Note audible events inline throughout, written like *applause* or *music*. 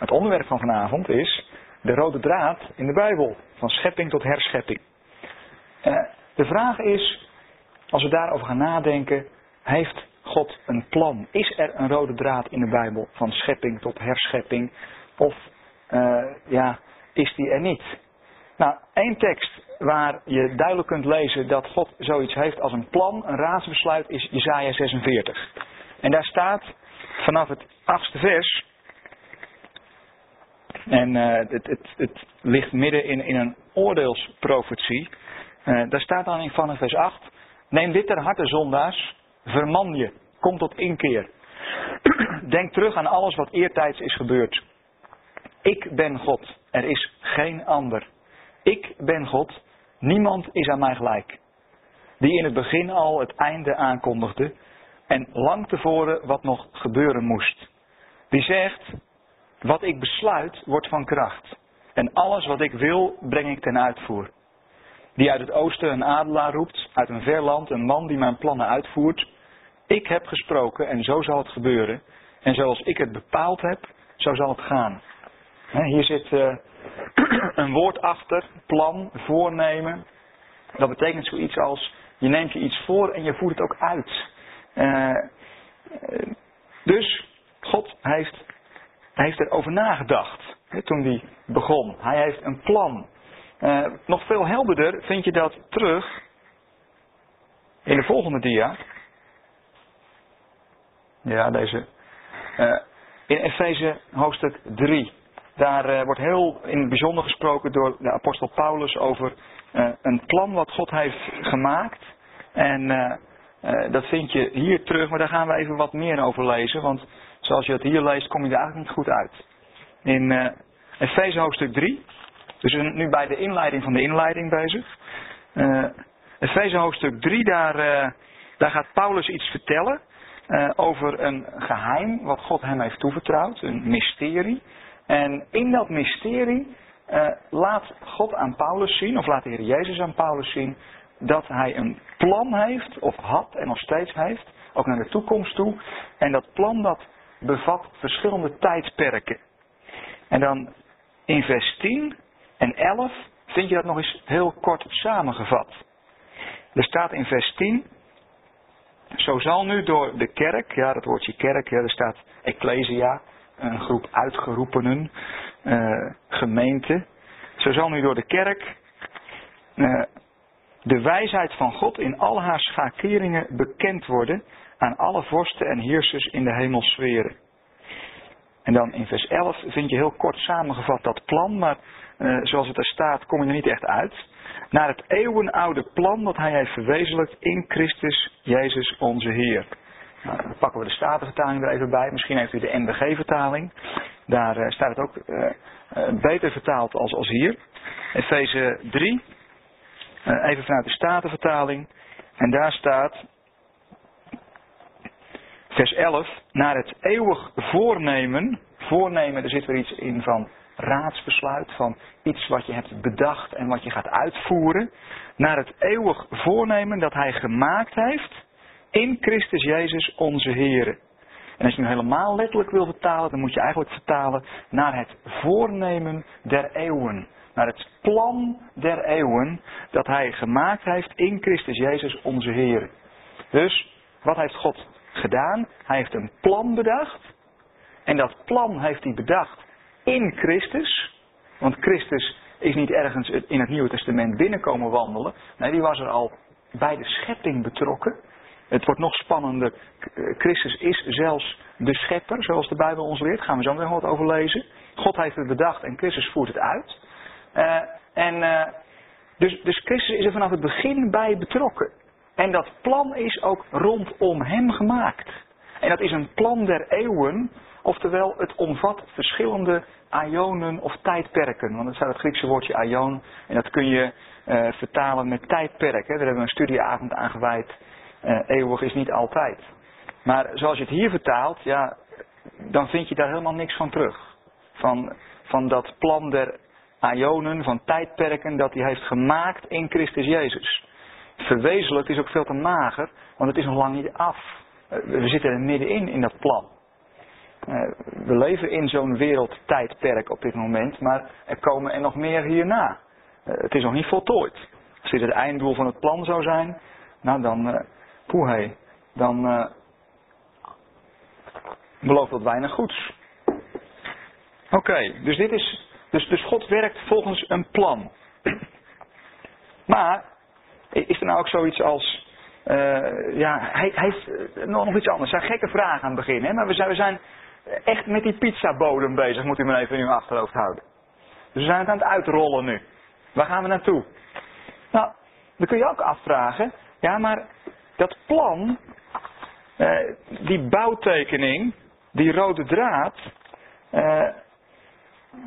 Het onderwerp van vanavond is de rode draad in de Bijbel, van schepping tot herschepping. Uh, de vraag is, als we daarover gaan nadenken, heeft God een plan? Is er een rode draad in de Bijbel, van schepping tot herschepping? Of uh, ja, is die er niet? Nou, één tekst waar je duidelijk kunt lezen dat God zoiets heeft als een plan, een raadsbesluit, is Jesaja 46. En daar staat vanaf het achtste vers. En uh, het, het, het, ligt midden in, in een oordeelsprofetie. Uh, daar staat dan in vanaf vers 8. Neem dit ter harte zondaars, verman je, kom tot inkeer. *clears throat* Denk terug aan alles wat eertijds is gebeurd. Ik ben God, er is geen ander. Ik ben God, niemand is aan mij gelijk. Die in het begin al het einde aankondigde en lang tevoren wat nog gebeuren moest. Die zegt, wat ik besluit wordt van kracht. En alles wat ik wil breng ik ten uitvoer. Die uit het oosten een adelaar roept, uit een ver land een man die mijn plannen uitvoert. Ik heb gesproken en zo zal het gebeuren. En zoals ik het bepaald heb, zo zal het gaan. Hier zit uh, *clears throat* een woord achter, plan, voornemen. Dat betekent zoiets als, je neemt je iets voor en je voert het ook uit. Uh, dus God heeft, heeft erover nagedacht hè, toen hij begon. Hij heeft een plan. Uh, nog veel helderder vind je dat terug in de volgende dia. Ja, deze. Uh, in Efeze hoofdstuk 3. Daar uh, wordt heel in het bijzonder gesproken door de apostel Paulus over een plan wat God heeft gemaakt. En dat vind je hier terug, maar daar gaan we even wat meer over lezen. Want zoals je het hier leest, kom je er eigenlijk niet goed uit. In uh, Efeze hoofdstuk 3. Dus we zijn nu bij de inleiding van de inleiding bezig. Uh, Efeze hoofdstuk 3, daar, daar gaat Paulus iets vertellen. over een geheim wat God hem heeft toevertrouwd. Een mysterie. En in dat mysterie laat God aan Paulus zien, of laat de Heer Jezus aan Paulus zien, dat hij een plan heeft, of had en nog steeds heeft, ook naar de toekomst toe. En dat plan dat bevat verschillende tijdperken. En dan in vers 10 en 11 vind je dat nog eens heel kort samengevat. Er staat in vers 10, zo zal nu door de kerk, ja dat woordje kerk, er staat ecclesia, een groep uitgeroepenen, uh, gemeente. Zo zal nu door de kerk uh, de wijsheid van God in al haar schakeringen bekend worden aan alle vorsten en heersers in de hemelsferen. En dan in vers 11 vind je heel kort samengevat dat plan, maar uh, zoals het er staat kom je er niet echt uit. Naar het eeuwenoude plan dat hij heeft verwezenlijkt in Christus Jezus onze Heer. Nou, dan pakken we de Statenvertaling er even bij. Misschien heeft u de NBG-vertaling. Daar uh, staat het ook uh, beter vertaald als, als hier. Efeze 3, uh, even vanuit de Statenvertaling. En daar staat, vers 11, naar het eeuwig voornemen. Voornemen, er zit weer iets in van raadsbesluit, van iets wat je hebt bedacht en wat je gaat uitvoeren. Naar het eeuwig voornemen dat hij gemaakt heeft in Christus Jezus onze Here. En als je nu helemaal letterlijk wil vertalen, dan moet je eigenlijk vertalen naar het voornemen der eeuwen naar het plan der eeuwen dat hij gemaakt heeft in Christus Jezus onze Heer. Dus, wat heeft God gedaan? Hij heeft een plan bedacht. En dat plan heeft hij bedacht in Christus. Want Christus is niet ergens in het Nieuwe Testament binnenkomen wandelen. Nee, die was er al bij de schepping betrokken. Het wordt nog spannender. Christus is zelfs de schepper, zoals de Bijbel ons leert. Gaan we zo nog wat over lezen. God heeft het bedacht en Christus voert het uit. Uh, en, uh, dus, dus Christus is er vanaf het begin bij betrokken. En dat plan is ook rondom hem gemaakt. En dat is een plan der eeuwen, oftewel het omvat verschillende aionen of tijdperken. Want dat staat het Griekse woordje aion en dat kun je uh, vertalen met tijdperk. Hè. Daar hebben we een studieavond aan gewijd. eeuwig is niet altijd. Maar zoals je het hier vertaalt, ja, dan vind je daar helemaal niks van terug. Van, van dat plan der aionen, van tijdperken dat hij heeft gemaakt in Christus Jezus. Verwezenlijk is ook veel te mager, want het is nog lang niet af. Eh, we zitten er middenin in dat plan. Eh, we leven in zo'n wereldtijdperk op dit moment, maar er komen er nog meer hierna. Eh, het is nog niet voltooid. Als dit het einddoel van het plan zou zijn, nou dan, uh, poeh, dan belooft dat weinig goeds. Oké, dus dit is, dus, dus God werkt volgens een plan. Maar, is er nou ook zoiets als, uh, ja, hij, heeft nog, nog iets anders. Er zijn gekke vragen aan het begin, hè? maar we zijn, we zijn echt met die pizzabodem bezig, moet u maar even in uw achterhoofd houden. Dus we zijn het aan het uitrollen nu. Waar gaan we naartoe? Nou, dan kun je ook afvragen, ja maar dat plan, eh, die bouwtekening, die rode draad, eh,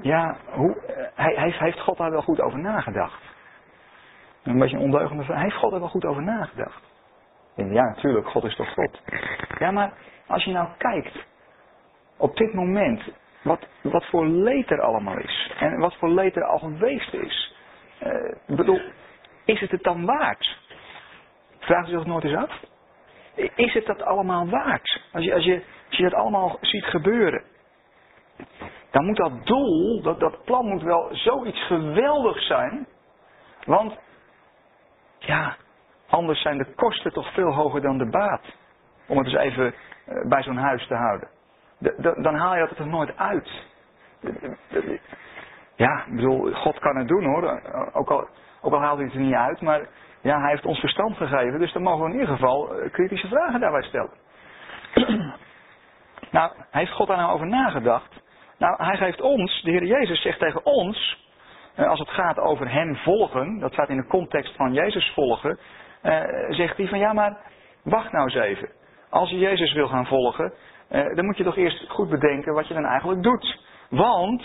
ja, hoe, eh, hij, hij, heeft God daar wel goed over nagedacht? Een beetje een ondeugende vraag. Heeft God er wel goed over nagedacht? Ja, natuurlijk, God is toch God. Ja, maar als je nou kijkt op dit moment, wat, wat voor leed er allemaal is. En wat voor leed er al geweest is. Uh, bedoel, is het het dan waard? Vraagt u zich nooit eens af? Is het dat allemaal waard? Als je, als je, als je dat allemaal ziet gebeuren. Dan moet dat doel, dat, dat plan moet wel zoiets geweldigs zijn. Want, ja, anders zijn de kosten toch veel hoger dan de baat. Om het eens even eh, bij zo'n huis te houden dan haal je dat er nooit uit. Ja, ik bedoel, God kan het doen hoor. Ook al, ook al haalt hij het er niet uit, maar ja, hij heeft ons verstand gegeven. Dus dan mogen we in ieder geval eh, kritische vragen daarbij stellen. nou, heeft God daar nou over nagedacht? Nou, hij geeft ons, de Heer Jezus zegt tegen ons, als het gaat over hem volgen, dat staat in de context van Jezus volgen, eh, zegt hij van ja, maar wacht nou eens even. Als je Jezus wil gaan volgen, eh, dan moet je toch eerst goed bedenken wat je dan eigenlijk doet. Want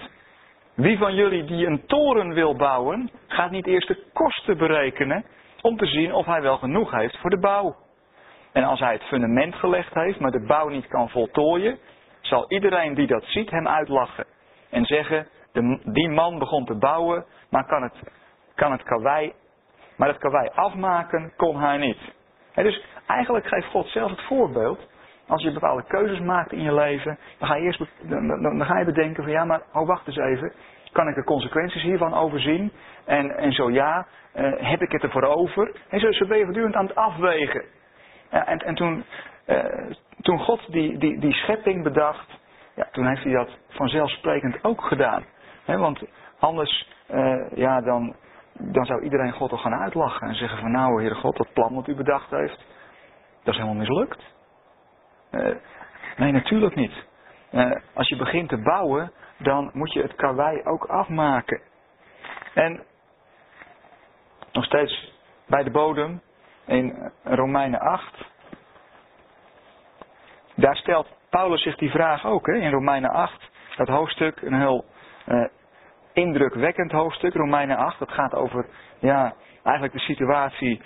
wie van jullie die een toren wil bouwen, gaat niet eerst de kosten berekenen om te zien of hij wel genoeg heeft voor de bouw. En als hij het fundament gelegd heeft, maar de bouw niet kan voltooien, zal iedereen die dat ziet hem uitlachen. En zeggen, de, die man begon te bouwen, maar kan het, kan het karwei, maar het karwei afmaken kon hij niet. dus eigenlijk geeft God zelf het voorbeeld als je bepaalde keuzes maakt in je leven, dan ga je eerst dan, dan, ga je bedenken van ja, maar oh wacht eens even. Kan ik de consequenties hiervan overzien? En, en zo ja, uh, heb ik het ervoor over? En zo, zo ben je voortdurend aan het afwegen. Ja, en, en toen, uh, toen God die, die, die schepping bedacht, ja, toen heeft hij dat vanzelfsprekend ook gedaan. Want anders, uh, ja, dan, dan zou iedereen God al gaan uitlachen en zeggen van nou, Heere God, dat plan wat u bedacht heeft, dat is helemaal mislukt. Uh, nee, natuurlijk niet. Uh, als je begint te bouwen, dan moet je het karwei ook afmaken. En nog steeds bij de bodem in Romeinen 8. Daar stelt Paulus zich die vraag ook hè, in Romeinen 8. Dat hoofdstuk, een heel indrukwekkend hoofdstuk, Romeinen 8. Dat gaat over ja, eigenlijk de situatie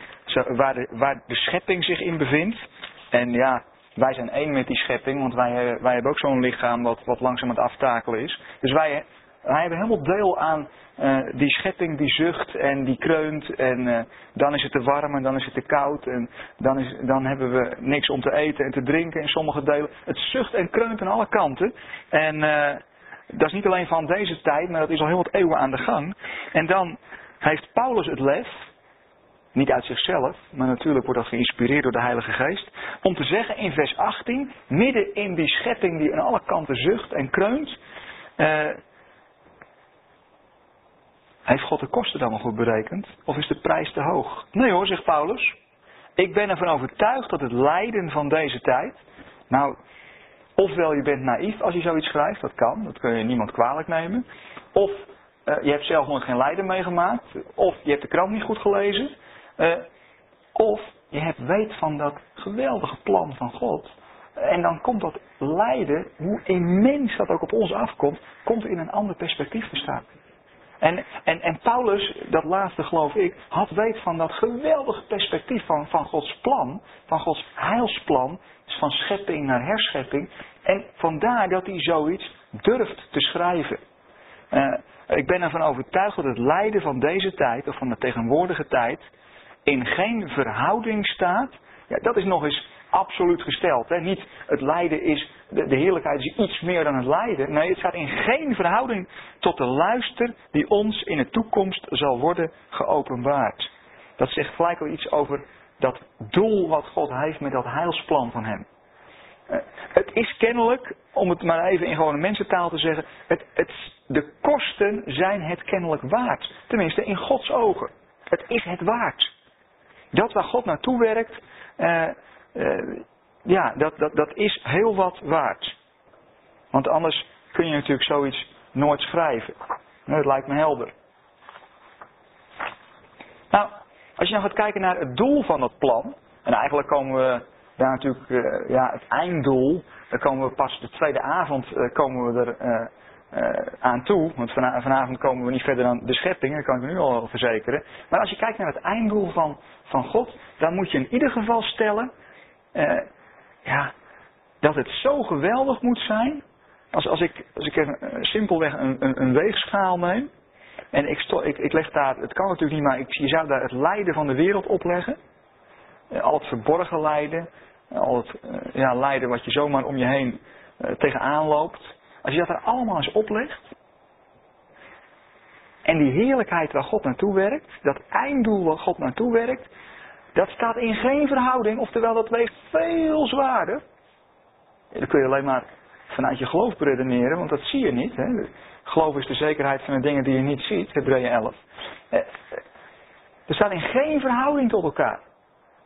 waar de, waar de schepping zich in bevindt. En ja, wij zijn één met die schepping, want wij, wij hebben ook zo'n lichaam wat, wat langzaam aan het aftakelen is. Dus wij, wij hebben helemaal deel aan uh, die schepping die zucht en die kreunt. En dan is het te warm en dan is het te koud. En dan, is, dan hebben we niks om te eten en te drinken in sommige delen. Het zucht en kreunt aan alle kanten. En dat is niet alleen van deze tijd, maar dat is al heel wat eeuwen aan de gang. En dan heeft Paulus het lef niet uit zichzelf, maar natuurlijk wordt dat geïnspireerd door de Heilige Geest. Om te zeggen in vers 18, midden in die schepping die aan alle kanten zucht en kreunt. Uh, heeft God de kosten dan nog goed berekend? Of is de prijs te hoog? Nee hoor, zegt Paulus. Ik ben ervan overtuigd dat het lijden van deze tijd. Nou, ofwel je bent naïef als je zoiets schrijft, dat kan, dat kun je niemand kwalijk nemen. Of uh, je hebt zelf nog geen lijden meegemaakt. Of je hebt de krant niet goed gelezen. Uh, of je hebt weet van dat geweldige plan van God. En dan komt dat lijden, hoe immens dat ook op ons afkomt, komt in een ander perspectief te staan. En, en, en Paulus, dat laatste geloof ik, had weet van dat geweldige perspectief van, van Gods plan, van Gods heilsplan, dus van schepping naar herschepping. En vandaar dat hij zoiets durft te schrijven. Uh, ik ben ervan overtuigd dat het lijden van deze tijd, of van de tegenwoordige tijd, in geen verhouding staat. Ja, dat is nog eens absoluut gesteld. Hè? Niet het lijden is, de, de heerlijkheid is iets meer dan het lijden. Nee, het staat in geen verhouding tot de luister die ons in de toekomst zal worden geopenbaard. Dat zegt gelijk al iets over dat doel wat God heeft met dat heilsplan van hem. Eh, het is kennelijk, om het maar even in gewone mensentaal te zeggen, het, het, de kosten zijn het kennelijk waard. Tenminste, in Gods ogen. Het is het waard. Dat waar God naartoe werkt, uh, uh, ja, dat, dat, dat is heel wat waard. Want anders kun je natuurlijk zoiets nooit schrijven. Dat lijkt me helder. Nou, als je nou gaat kijken naar het doel van dat plan, en eigenlijk komen we daar natuurlijk, uh, ja, het einddoel, daar komen we pas de tweede avond uh, komen we er uh, aan toe. Want van, vanavond komen we niet verder dan de schepping, dat kan ik nu al verzekeren. Maar als je kijkt naar het einddoel van, van God, dan moet je in ieder geval stellen, ja, dat het zo geweldig moet zijn, als, als ik, als ik een, simpelweg een, een, een weegschaal neem, en ik, sto, ik, ik leg daar, het kan natuurlijk niet, maar ik, je zou daar het lijden van de wereld opleggen. Al het verborgen lijden, al het ja, lijden wat je zomaar om je heen tegenaan loopt. Als je dat er allemaal eens oplegt. En die heerlijkheid waar God naartoe werkt, dat einddoel waar God naartoe werkt, dat staat in geen verhouding, oftewel dat weegt veel zwaarder. Dat kun je alleen maar vanuit je geloof beredeneren, want dat zie je niet. Hè. Geloof is de zekerheid van de dingen die je niet ziet, Hebreeën 11. Eh, er staat in geen verhouding tot elkaar.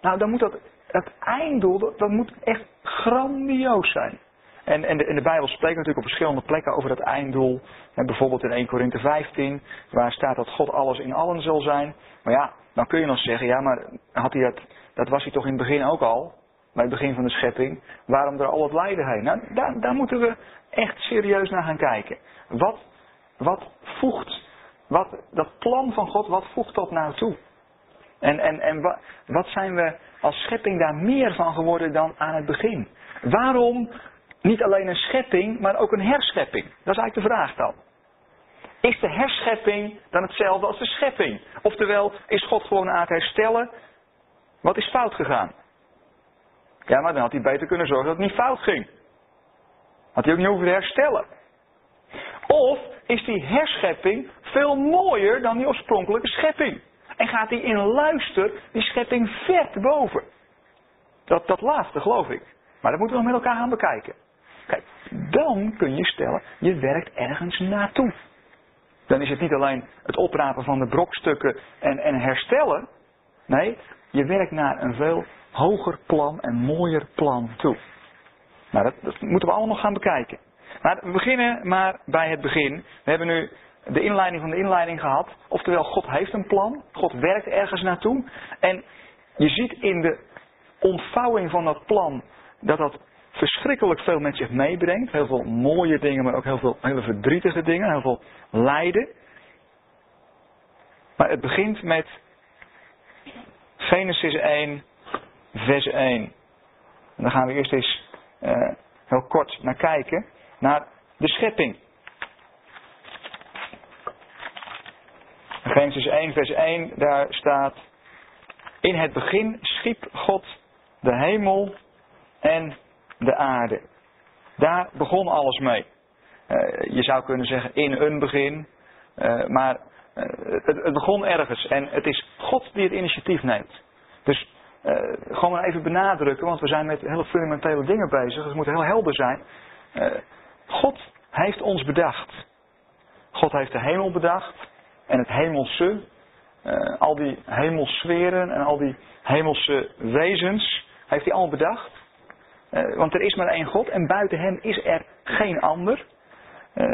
Nou, dan moet dat, dat einddoel, dat, moet echt grandioos zijn. En, en, de, de Bijbel spreekt natuurlijk op verschillende plekken over dat einddoel. En bijvoorbeeld in 1 Korinthe 15, waar staat dat God alles in allen zal zijn. Maar ja, dan kun je nog zeggen, ja, maar had hij dat, dat was hij toch in het begin ook al, bij het begin van de schepping. Waarom er al het lijden heen? Nou, daar, daar moeten we echt serieus naar gaan kijken. Wat, wat voegt, wat, dat plan van God, wat voegt dat nou toe? En, en, en wat, wat zijn we als schepping daar meer van geworden dan aan het begin? Waarom niet alleen een schepping, maar ook een herschepping? Dat is eigenlijk de vraag dan. Is de herschepping dan hetzelfde als de schepping? Oftewel, is God gewoon aan het herstellen? Wat is fout gegaan? Ja, maar dan had hij beter kunnen zorgen dat het niet fout ging. Had hij ook niet hoeven herstellen. Of is die herschepping veel mooier dan die oorspronkelijke schepping? En gaat hij in luister die schepping ver te boven? Dat, dat laatste geloof ik. Maar dat moeten we nog met elkaar gaan bekijken. Kijk, dan kun je stellen, je werkt ergens naartoe. Dan is het niet alleen het oprapen van de brokstukken en, en herstellen. Nee, je werkt naar een veel hoger plan en mooier plan toe. Nou, dat, dat moeten we allemaal gaan bekijken. Maar we beginnen maar bij het begin. We hebben nu de inleiding van de inleiding gehad. Oftewel, God heeft een plan. God werkt ergens naartoe. En je ziet in de ontvouwing van dat plan dat dat verschrikkelijk veel met zich meebrengt. Heel veel mooie dingen, maar ook heel veel verdrietige dingen. Heel veel lijden. Maar het begint met Genesis 1, vers 1. En daar gaan we eerst eens uh, heel kort naar kijken. Naar de schepping. Genesis 1, vers 1, daar staat. In het begin schiep God de hemel en de aarde. Daar begon alles mee. Uh, je zou kunnen zeggen in een begin. Uh, maar uh, het, het, begon ergens. En het is God die het initiatief neemt. Dus gewoon maar even benadrukken, want we zijn met hele fundamentele dingen bezig. Dus het moet heel helder zijn. God heeft ons bedacht. God heeft de hemel bedacht. En het hemelse. al die hemelsferen en al die hemelse wezens. Heeft hij allemaal bedacht. Uh, want er is maar één God en buiten hem is er geen ander. Uh,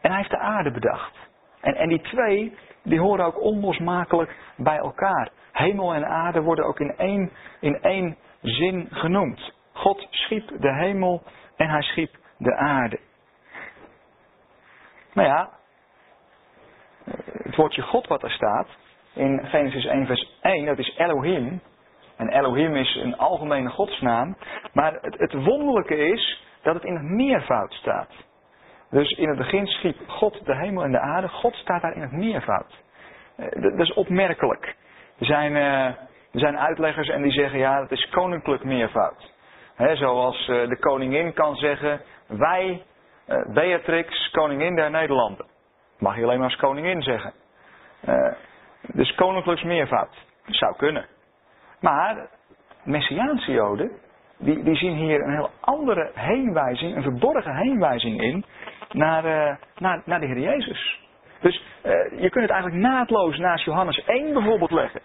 en hij heeft de aarde bedacht. En, en die twee, die horen ook onlosmakelijk bij elkaar. Hemel en aarde worden ook in één, in één zin genoemd. God schiep de hemel en hij schiep de aarde. Nou ja, eh, het woordje God wat er staat in Genesis 1 vers 1, dat is Elohim. En Elohim is een algemene godsnaam. Maar het, het wonderlijke is dat het in het meervoud staat. Dus in het begin schiep God de hemel en de aarde. God staat daar in het meervoud. Uh, dat is opmerkelijk. Er zijn uh, Er zijn uitleggers en die zeggen ja, het is koninklijk meervoud. Zoals uh, de koningin kan zeggen, wij, Beatrix, koningin der Nederlanden. Mag je alleen maar als koningin zeggen. Uh, dus koninklijks meervoud. Zou kunnen. Maar Messiaanse Joden, die, die zien hier een heel andere heenwijzing, een verborgen heenwijzing in naar, uh, naar, naar de Heer Jezus. Dus uh, je kunt het eigenlijk naadloos naast Johannes 1 bijvoorbeeld leggen.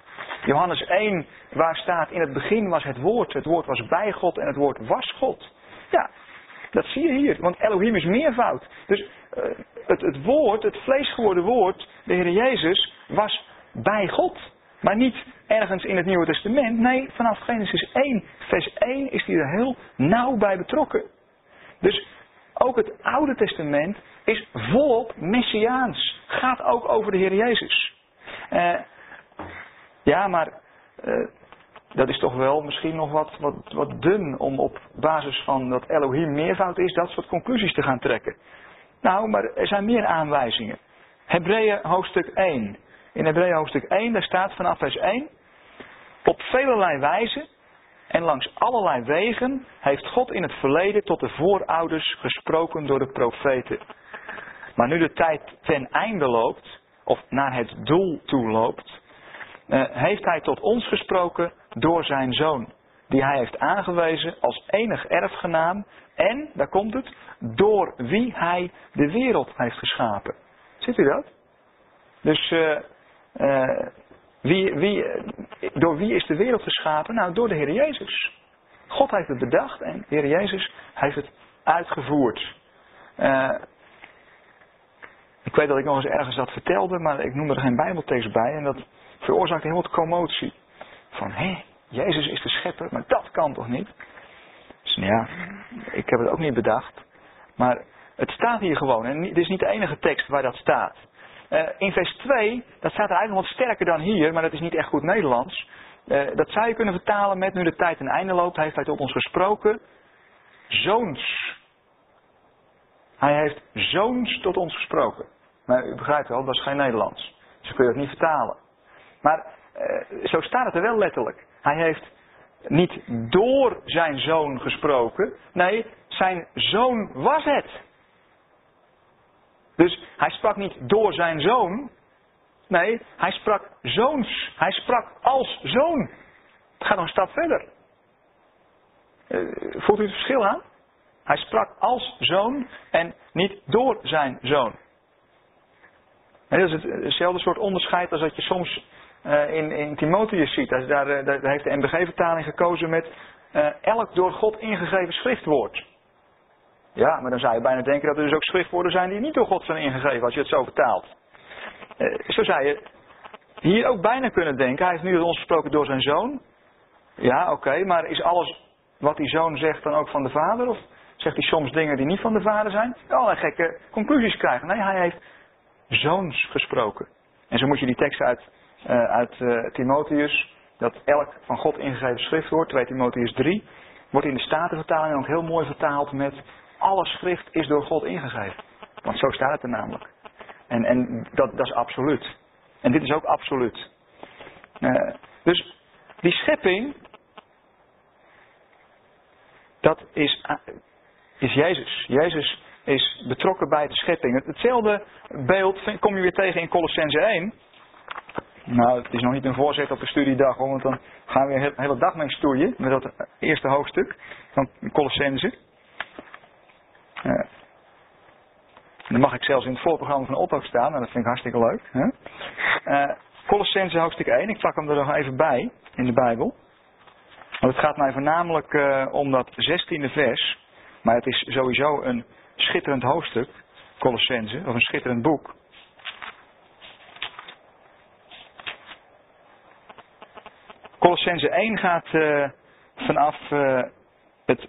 Johannes 1, waar staat in het begin was het woord, het woord was bij God en het woord was God. Ja, dat zie je hier, want Elohim is meervoud. Dus uh, het, het woord, het vleesgeworden woord, de Heer Jezus, was bij God. Maar niet ergens in het Nieuwe Testament. Nee, vanaf Genesis 1, vers 1 is hij er heel nauw bij betrokken. Dus ook het Oude Testament is volop messiaans. Gaat ook over de Heer Jezus. Uh, ja, maar uh, dat is toch wel misschien nog wat, wat, wat dun om op basis van dat Elohim meervoud is, dat soort conclusies te gaan trekken. Nou, maar er zijn meer aanwijzingen. Hebreeën hoofdstuk 1. In Hebreeën hoofdstuk 1, daar staat vanaf vers 1. Op velelei wijze en langs allerlei wegen heeft God in het verleden tot de voorouders gesproken door de profeten. Maar nu de tijd ten einde loopt, of naar het doel toe loopt, uh, heeft hij tot ons gesproken door zijn zoon. Die hij heeft aangewezen als enig erfgenaam en, daar komt het, door wie hij de wereld heeft geschapen. Ziet u dat? Dus uh, uh, wie, wie, door wie is de wereld geschapen? Nou, door de Heer Jezus. God heeft het bedacht en de Heer Jezus heeft het uitgevoerd. Uh, ik weet dat ik nog eens ergens dat vertelde, maar ik noemde er geen bijbeltekst bij. En dat veroorzaakte heel wat commotie. Van, hé, Jezus is de schepper, maar dat kan toch niet? Dus nou ja, ik heb het ook niet bedacht. Maar het staat hier gewoon. En het is niet de enige tekst waar dat staat. Uh, in vers 2, dat staat er eigenlijk nog wat sterker dan hier, maar dat is niet echt goed Nederlands. Uh, dat zou je kunnen vertalen met nu de tijd ten einde loopt, heeft hij tot ons gesproken. Zoons. Hij heeft zoons tot ons gesproken. Maar u begrijpt wel, dat is geen Nederlands. Dus kun je niet vertalen. Maar zo staat het er wel letterlijk. Hij heeft niet door zijn zoon gesproken. Nee, zijn zoon was het. Dus hij sprak niet door zijn zoon. Nee, hij sprak zoons. Hij sprak als zoon. Het gaat nog een stap verder. Uh, voelt u het verschil aan? Hij sprak als zoon en niet door zijn zoon. Dat is hetzelfde soort onderscheid als dat je soms in, in Timotheus ziet. Daar, daar, daar, heeft de MBG-vertaling gekozen met uh, elk door God ingegeven schriftwoord. Ja, maar dan zou je bijna denken dat er dus ook schriftwoorden zijn die niet door God zijn ingegeven, als je het zo vertaalt. Zo zou je hier ook bijna kunnen denken, hij heeft nu ons gesproken door zijn zoon. Ja, oké, maar is alles wat die zoon zegt dan ook van de vader? Of zegt hij soms dingen die niet van de vader zijn? Allerlei gekke conclusies krijgen. Nee, hij heeft zoons gesproken. En zo moet je die tekst uit, uit uh, Timotheus, dat elk van God ingegeven schriftwoord, 2 Timotheus 3, wordt in de Statenvertaling ook heel mooi vertaald met alle schrift is door God ingegeven. Want zo staat het er namelijk. En, en dat, dat is absoluut. En dit is ook absoluut. Uh, dus die schepping, dat is, is Jezus. Jezus is betrokken bij de schepping. Hetzelfde beeld kom je weer tegen in Colossense 1. Nou, het is nog niet een voorzet op een studiedag, hoor, want dan gaan we een hele dag mee stoeien met dat eerste hoofdstuk van Colossense. Uh, dan mag ik zelfs in het voorprogramma van Otto staan, en dat vind ik hartstikke leuk. Hè? Uh, Colossense hoofdstuk 1, ik pak hem er nog even bij in de Bijbel. Want het gaat mij voornamelijk uh, om dat 16e vers. Maar het is sowieso een schitterend hoofdstuk, Colossense, of een schitterend boek. Colossense 1 gaat uh, vanaf uh, het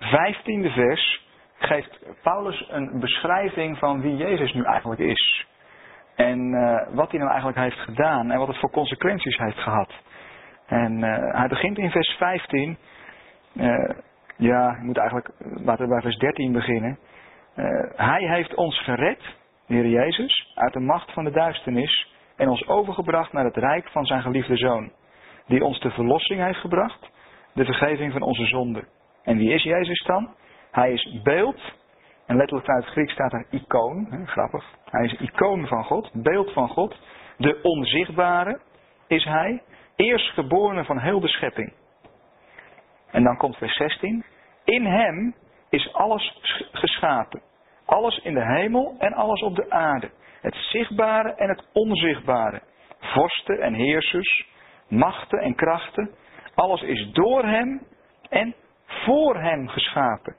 15e vers, geeft Paulus een beschrijving van wie Jezus nu eigenlijk is. En uh, wat hij nou eigenlijk heeft gedaan en wat het voor consequenties heeft gehad. En hij begint in vers 15. Ja, ik moet eigenlijk, laten we bij vers 13 beginnen. Hij heeft ons gered, de Heer Jezus, uit de macht van de duisternis en ons overgebracht naar het rijk van zijn geliefde zoon. Die ons de verlossing heeft gebracht, de vergeving van onze zonden. En wie is Jezus dan? Hij is beeld, en letterlijk uit het Grieks staat er icoon, hè, grappig. Hij is icoon van God, beeld van God. De onzichtbare is hij, eerstgeborene van heel de schepping. En dan komt vers 16. In hem is alles geschapen. Alles in de hemel en alles op de aarde. Het zichtbare en het onzichtbare. Vorsten en heersers, machten en krachten. Alles is door hem en voor hem geschapen.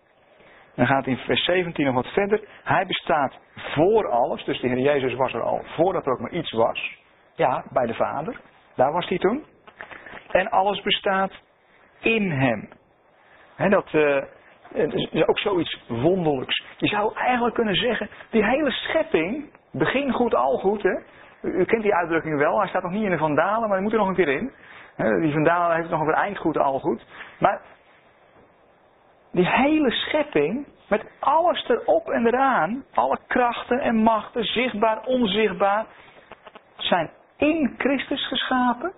Dan gaat in vers 17 nog wat verder. Hij bestaat voor alles. Dus de Heer Jezus was er al voordat er ook maar iets was. Ja, bij de Vader. Daar was hij toen. En alles bestaat in hem. dat, uh, is ook zoiets wonderlijks. Je zou eigenlijk kunnen zeggen, die hele schepping, begin goed, al goed. Hè? U, kent die uitdrukking wel, hij staat nog niet in de vandalen, maar hij moet er nog een keer in. die vandalen heeft nog een eind goed, al goed. Maar die hele schepping, met alles erop en eraan, alle krachten en machten, zichtbaar, onzichtbaar, zijn in Christus geschapen.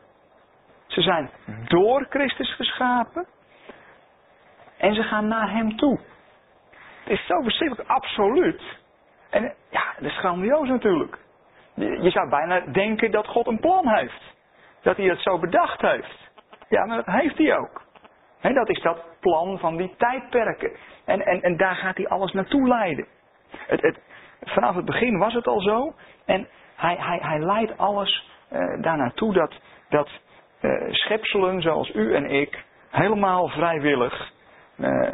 Ze zijn door Christus geschapen. En ze gaan naar Hem toe. Het is zo verschrikkelijk absoluut. En ja, dat is grandioos natuurlijk. Je zou bijna denken dat God een plan heeft. Dat hij het zo bedacht heeft. Ja, maar dat heeft hij ook. He, dat is dat plan van die tijdperken. En, en, en daar gaat hij alles naartoe leiden. Het, het, vanaf het begin was het al zo. En hij, hij, hij leidt alles uh, daar naartoe dat, dat uh, schepselen zoals u en ik helemaal vrijwillig uh,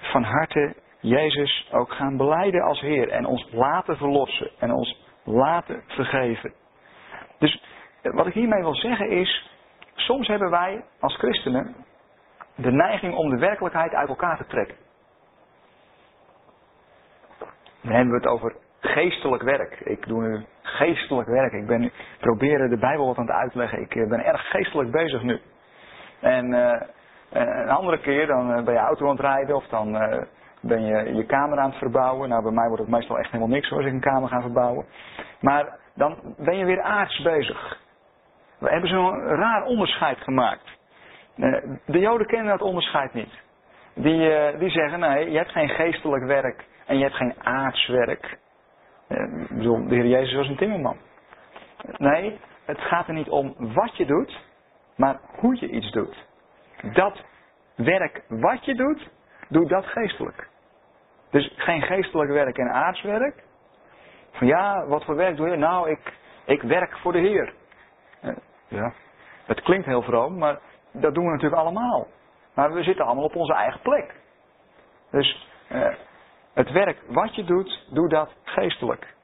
van harte Jezus ook gaan beleiden als Heer. En ons laten verlossen. En ons laten vergeven. Dus wat ik hiermee wil zeggen is. Soms hebben wij als christenen de neiging om de werkelijkheid uit elkaar te trekken. Dan hebben we het over geestelijk werk. Ik doe nu geestelijk werk. Ik ben proberen de Bijbel wat aan het uitleggen. Ik eh, ben erg geestelijk bezig nu. En uh, een andere keer dan ben je auto aan het rijden of dan ben je je kamer aan het verbouwen. Nou, bij mij wordt het meestal echt helemaal niks als ik een kamer ga verbouwen. Maar dan ben je weer aards bezig. We hebben zo'n raar onderscheid gemaakt. De Joden kennen dat onderscheid niet. Die, die zeggen, nee, je hebt geen geestelijk werk en je hebt geen aardswerk. Ik bedoel, de Heer Jezus was een timmerman. Nee, het gaat er niet om wat je doet, maar hoe je iets doet. Dat werk wat je doet, doe dat geestelijk. Dus geen geestelijk werk en aardswerk. Van ja, wat voor werk doe je? Nou, ik, ik werk voor de Heer. Ja, het klinkt heel vroom, maar dat doen we natuurlijk allemaal. Maar we zitten allemaal op onze eigen plek. Dus eh, het werk wat je doet, doe dat geestelijk.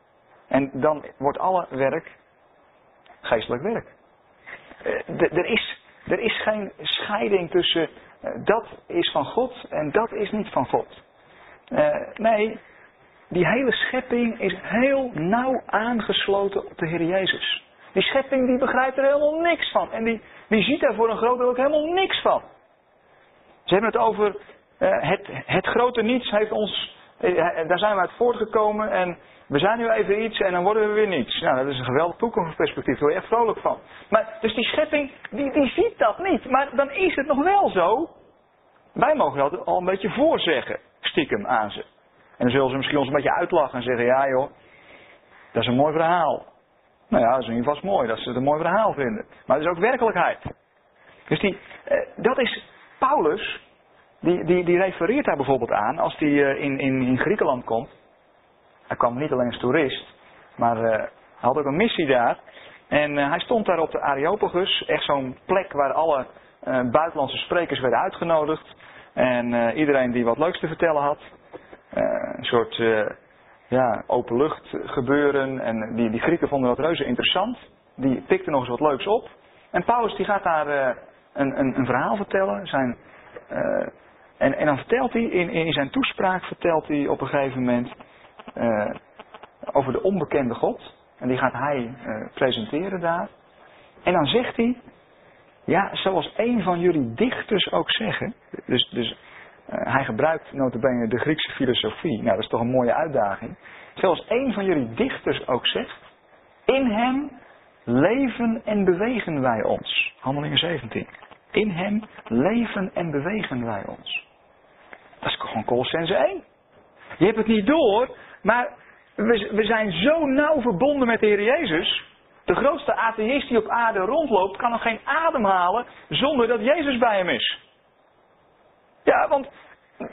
En dan wordt alle werk geestelijk werk. Eh, er, is, er is geen scheiding tussen eh, dat is van God en dat is niet van God. Eh, nee, die hele schepping is heel nauw aangesloten op de Heer Jezus. Die schepping die begrijpt er helemaal niks van. En die, die ziet daar voor een groot deel ook helemaal niks van. Ze hebben het over het, het grote niets heeft ons eh, daar zijn we uit voortgekomen en we zijn nu even iets en dan worden we weer niets. Nou, dat is een geweldig toekomstperspectief, daar word je echt vrolijk van. Maar, dus die schepping, die, die ziet dat niet. Maar dan is het nog wel zo. Wij mogen dat al een beetje voorzeggen, stiekem aan ze. En dan zullen ze misschien ons een beetje uitlachen en zeggen, ja joh, dat is een mooi verhaal. Nou ja, dat is in ieder geval mooi dat ze het een mooi verhaal vinden. Maar het is ook werkelijkheid. Dus die, eh, dat is Paulus, die, die, die refereert daar bijvoorbeeld aan als hij uh, in, in, in Griekenland komt. Hij kwam niet alleen als toerist, maar uh, hij had ook een missie daar. En hij stond daar op de Areopagus, echt zo'n plek waar alle buitenlandse sprekers werden uitgenodigd. En iedereen die wat leuks te vertellen had. een soort ja, openlucht gebeuren. En die, die Grieken vonden dat reuze interessant. Die pikten nog eens wat leuks op. En Paulus die gaat daar een, een, een, verhaal vertellen. Zijn en, en dan vertelt hij, in, in zijn toespraak vertelt hij op een gegeven moment over de onbekende God. En die gaat hij presenteren daar. En dan zegt hij, ja, zoals een van jullie dichters ook zeggen. Dus, dus uh, hij gebruikt notabene de Griekse filosofie. Nou, dat is toch een mooie uitdaging. Zoals een van jullie dichters ook zegt, in hem leven en bewegen wij ons. Handelingen 17. In hem leven en bewegen wij ons. Dat is gewoon Colossense 1. Je hebt het niet door, maar we, we zijn zo nauw verbonden met de Heer Jezus. De grootste atheïst die op aarde rondloopt, kan nog geen adem halen zonder dat Jezus bij hem is. Ja, want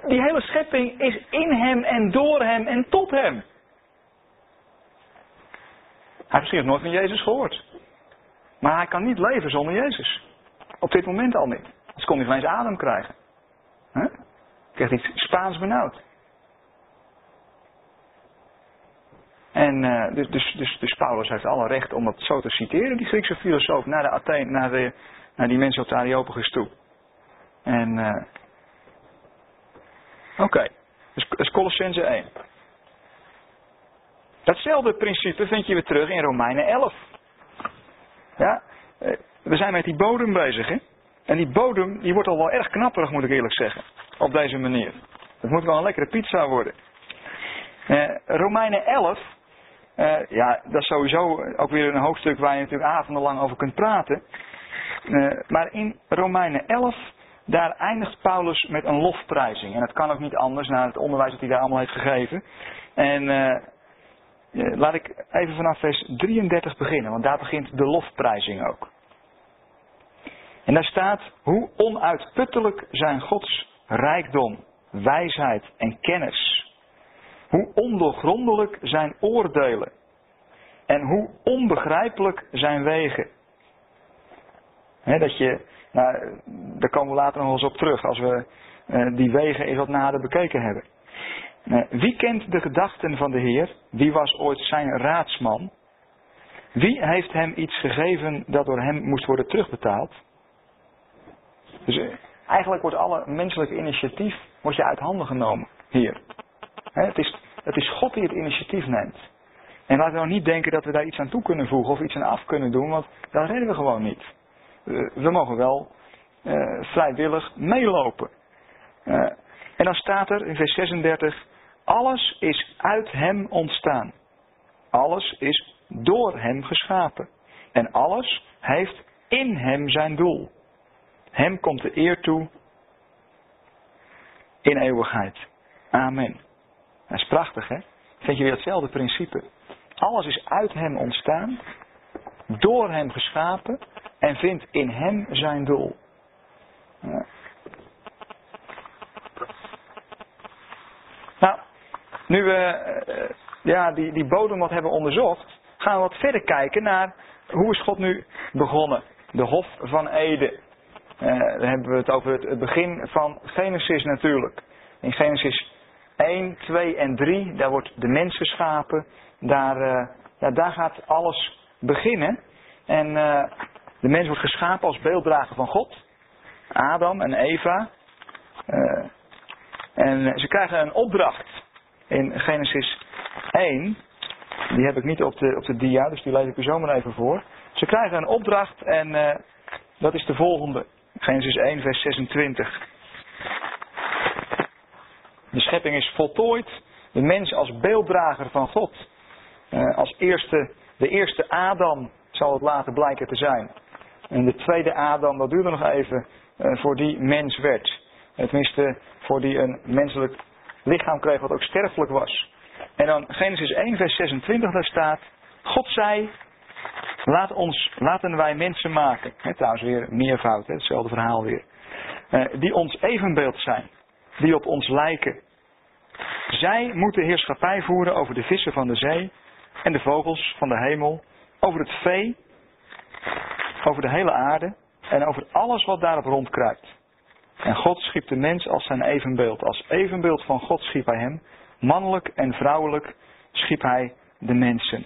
die hele schepping is in hem en door hem en tot hem. Hij heeft misschien nooit van Jezus gehoord. Maar hij kan niet leven zonder Jezus. Op dit moment al niet. Anders kon hij geen eens adem krijgen. Huh? Krijgt iets Spaans benauwd. En uh, dus, dus, dus, dus, Paulus heeft alle recht om dat zo te citeren, die Griekse filosoof, naar, de Athene, naar, de, naar die mensen op de Areopagus toe. En, uh, oké, okay. dus, dus Colossense 1. Datzelfde principe vind je weer terug in Romeinen 11. Ja, eh, we zijn met die bodem bezig, hè. En die bodem, die wordt al wel erg knapperig, moet ik eerlijk zeggen. Op deze manier. Het moet wel een lekkere pizza worden. Romeinen 11, uh, ja, dat is sowieso ook weer een hoofdstuk waar je natuurlijk avondenlang over kunt praten. Uh, maar in Romeinen 11, daar eindigt Paulus met een lofprijzing. En dat kan ook niet anders na het onderwijs dat hij daar allemaal heeft gegeven. En laat ik even vanaf vers 33 beginnen, want daar begint de lofprijzing ook. En daar staat hoe onuitputtelijk zijn Gods rijkdom, wijsheid en kennis. Hoe ondoorgrondelijk zijn oordelen. En hoe onbegrijpelijk zijn wegen. dat je, nou, daar komen we later nog eens op terug als we uh, die wegen eens wat nader bekeken hebben. Uh, wie kent de gedachten van de Heer? Wie was ooit zijn raadsman? Wie heeft hem iets gegeven dat door hem moest worden terugbetaald? Dus uh, eigenlijk wordt alle menselijke initiatief wordt je uit handen genomen hier. Het, is, het is God die het initiatief neemt. En laten we nou niet denken dat we daar iets aan toe kunnen voegen of iets aan af kunnen doen, want dat redden we gewoon niet. we mogen wel uh, vrijwillig meelopen. Uh, en dan staat er in vers 36, alles is uit hem ontstaan. Alles is door hem geschapen. En alles heeft in hem zijn doel. Hem komt de eer toe in eeuwigheid. Amen. Dat is prachtig, hè? Vind je weer hetzelfde principe? Alles is uit hem ontstaan, door hem geschapen en vindt in hem zijn doel. Ja. Nou, nu we uh, ja, die, die bodem wat hebben onderzocht, gaan we wat verder kijken naar hoe is God nu begonnen. De Hof van Eden. Uh, dan hebben we het over het, begin van Genesis natuurlijk. In Genesis 1, 2 en 3, daar wordt de mens geschapen. Daar, uh, ja, daar gaat alles beginnen. En uh, de mens wordt geschapen als beelddrager van God. Adam en Eva. en ze krijgen een opdracht in Genesis 1. Die heb ik niet op de, op de dia, dus die lees ik u zomaar even voor. Ze krijgen een opdracht en dat is de volgende. Genesis 1, vers 26. De schepping is voltooid. De mens als beelddrager van God. Uh, als eerste, de eerste Adam zal het later blijken te zijn. En de tweede Adam, dat duurde nog even, uh, voor die mens werd. Tenminste, voor die een menselijk lichaam kreeg wat ook sterfelijk was. En dan Genesis 1, vers 26, daar staat: God zei, Laat ons, laten wij mensen maken. He, trouwens weer meervoud, he, hetzelfde verhaal weer. Die ons evenbeeld zijn. Die op ons lijken. Zij moeten heerschappij voeren over de vissen van de zee. En de vogels van de hemel. Over het vee. Over de hele aarde. En over alles wat daarop rondkruipt. En God schiep de mens als zijn evenbeeld. Als evenbeeld van God schiep hij hem. Mannelijk en vrouwelijk schiep hij de mensen.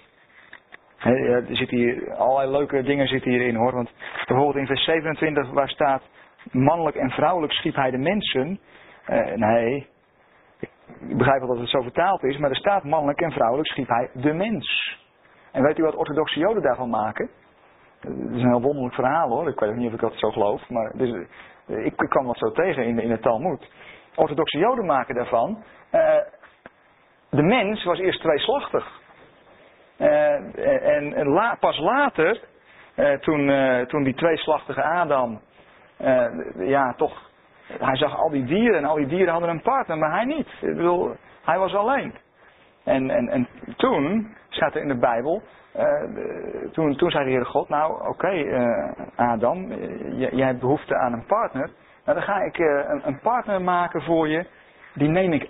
Er zitten hier allerlei leuke dingen zitten hierin hoor. Want bijvoorbeeld in vers 27 waar staat mannelijk en vrouwelijk schiep hij de mensen. Uh, nee, ik begrijp wel dat het zo vertaald is, maar er staat mannelijk en vrouwelijk schiep hij de mens. En weet u wat orthodoxe joden daarvan maken? Dat is een heel wonderlijk verhaal hoor. Ik weet niet of ik dat zo geloof, maar dus, ik, ik kwam wat zo tegen in, in het Talmud. Orthodoxe joden maken daarvan. Uh, de mens was eerst tweeslachtig. Uh, en, pas later eh, toen, eh, toen die tweeslachtige Adam, eh, ja toch, hij zag al die dieren en al die dieren hadden een partner, maar hij niet. Ik bedoel, hij was alleen. En, en, en toen, staat er in de Bijbel, toen, toen zei de Heere God, nou oké Adam, jij hebt behoefte aan een partner. Nou dan ga ik een, een partner maken voor je, die neem ik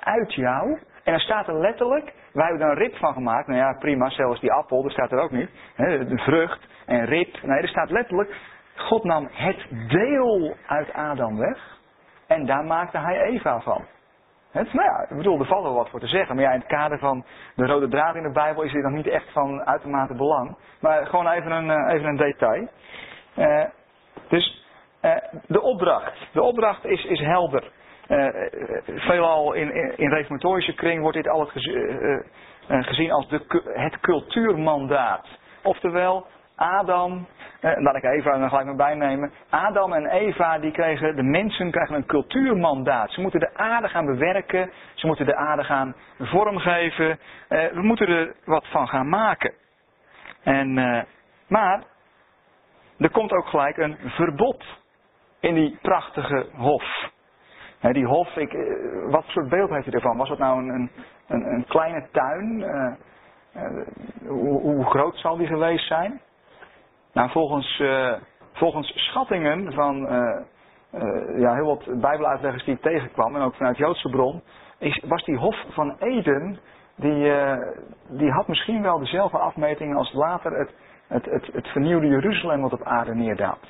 uit jou en dan staat er letterlijk, wij hebben er een rib van gemaakt. Nou ja, prima, zelfs die appel, dat staat er ook niet. de vrucht en rib. Nee, er staat letterlijk, God nam het deel uit Adam weg. En daar maakte hij Eva van. Het, nou ja, ik bedoel, er valt wel wat voor te zeggen. Maar ja, in het kader van de rode draad in de Bijbel is dit nog niet echt van uitermate belang. Maar gewoon even een, eh, even een detail. Uh, dus uh, de opdracht. De opdracht is, is helder. Veelal in, in, in reformatorische kring wordt dit altijd uh, gezien als de, het cultuurmandaat. Oftewel, Adam, laat ik Eva dan gelijk maar bijnemen. Adam en Eva, die kregen, de mensen krijgen een cultuurmandaat. Ze moeten de aarde gaan bewerken, ze moeten de aarde gaan vormgeven. we moeten er wat van gaan maken. En, maar, er komt ook gelijk een verbod in die prachtige hof die hof, ik, eh, wat soort beeld heeft u ervan? Was het nou een, een, een kleine tuin? Uh, hoe, hoe, groot zal die geweest zijn? Nou, volgens, uh, volgens schattingen van ja, heel wat bijbeluitleggers die ik tegenkwam, en ook vanuit Joodse bron, is, was die hof van Eden, die, die had misschien wel dezelfde afmetingen als later het, het, het, het vernieuwde Jeruzalem wat op aarde neerdaalt.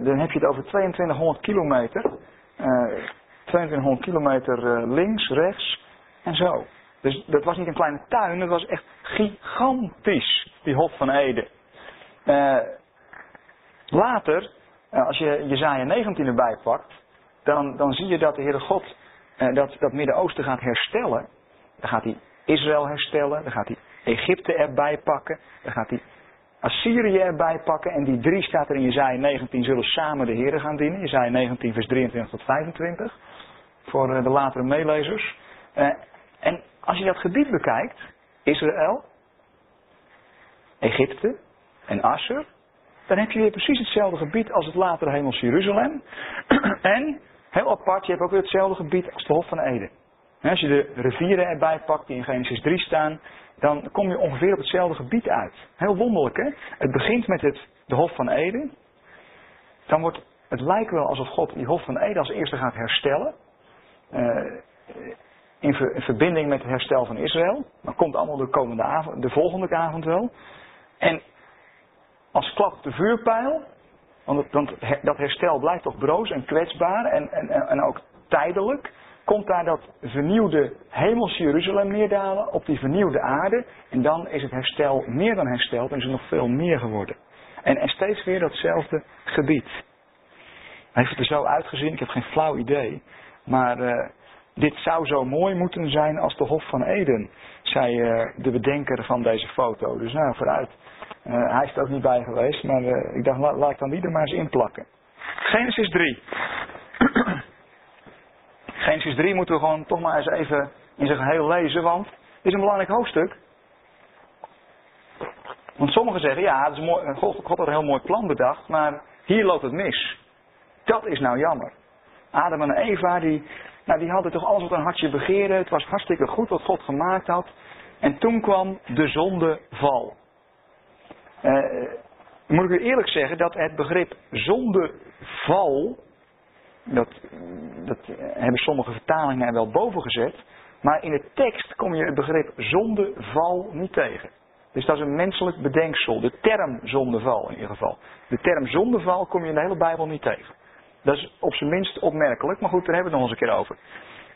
dan heb je het over 2200 kilometer. 2200 eh, kilometer eh, links, rechts en zo. Dus dat was niet een kleine tuin, dat was echt gigantisch, die Hof van Eden. Uh, later, als je Jezaja 19 erbij pakt, dan, dan zie je dat de Heere God dat, dat Midden-Oosten gaat herstellen. Dan gaat hij Israël herstellen, dan gaat hij Egypte erbij pakken, dan gaat hij Assyrië erbij pakken. En die drie staat er in Jezaja 19 zullen samen de Heren gaan dienen. Jezaja 19 vers 23 tot 25. Voor eh, de latere meelezers. Eh, en als je dat gebied bekijkt. Israël. Egypte. En Assur. Dan heb je weer precies hetzelfde gebied als het latere hemels Jeruzalem. *clears throat* en heel apart, je hebt ook weer hetzelfde gebied als de Hof van Eden. Als je de rivieren erbij pakt die in Genesis 3 staan, dan kom je ongeveer op hetzelfde gebied uit. Heel wonderlijk, hè? Het begint met het, de Hof van Eden. Dan wordt het lijkt wel alsof God die Hof van Eden als eerste gaat herstellen. In, ver, in, verbinding met het herstel van Israël. Dat komt allemaal de, komende avond, de volgende avond wel. En als klap de vuurpijl. Want, dat herstel blijft toch broos en kwetsbaar en, en, en ook tijdelijk komt daar dat vernieuwde hemelse Jeruzalem neerdalen op die vernieuwde aarde. En dan is het herstel meer dan hersteld en is het nog veel meer geworden. En, steeds weer datzelfde gebied. Heeft het er zo uitgezien? Ik heb geen flauw idee. Maar uh, dit zou zo mooi moeten zijn als de Hof van Eden, zei uh, de bedenker van deze foto. Dus nou, vooruit. Uh, hij is er ook niet bij geweest, maar ik dacht, laat, ik dan die er maar eens in plakken. Genesis 3. *clears throat* Genesis 3 moeten we gewoon toch maar eens even in zijn geheel lezen, want het is een belangrijk hoofdstuk. Want sommigen zeggen, ja, is mooi, God, God had een heel mooi plan bedacht, maar hier loopt het mis. Dat is nou jammer. Adam en Eva, die, nou, die hadden toch alles wat een hartje begeren. Het was hartstikke goed wat God gemaakt had. En toen kwam de zondeval. Uh, moet ik u eerlijk zeggen dat het begrip zondeval dat, dat hebben sommige vertalingen er wel boven gezet. Maar in de tekst kom je het begrip zondeval niet tegen. Dus dat is een menselijk bedenksel. De term zondeval in ieder geval. De term zondeval kom je in de hele Bijbel niet tegen. Dat is op zijn minst opmerkelijk, maar goed, daar hebben we het nog eens een keer over.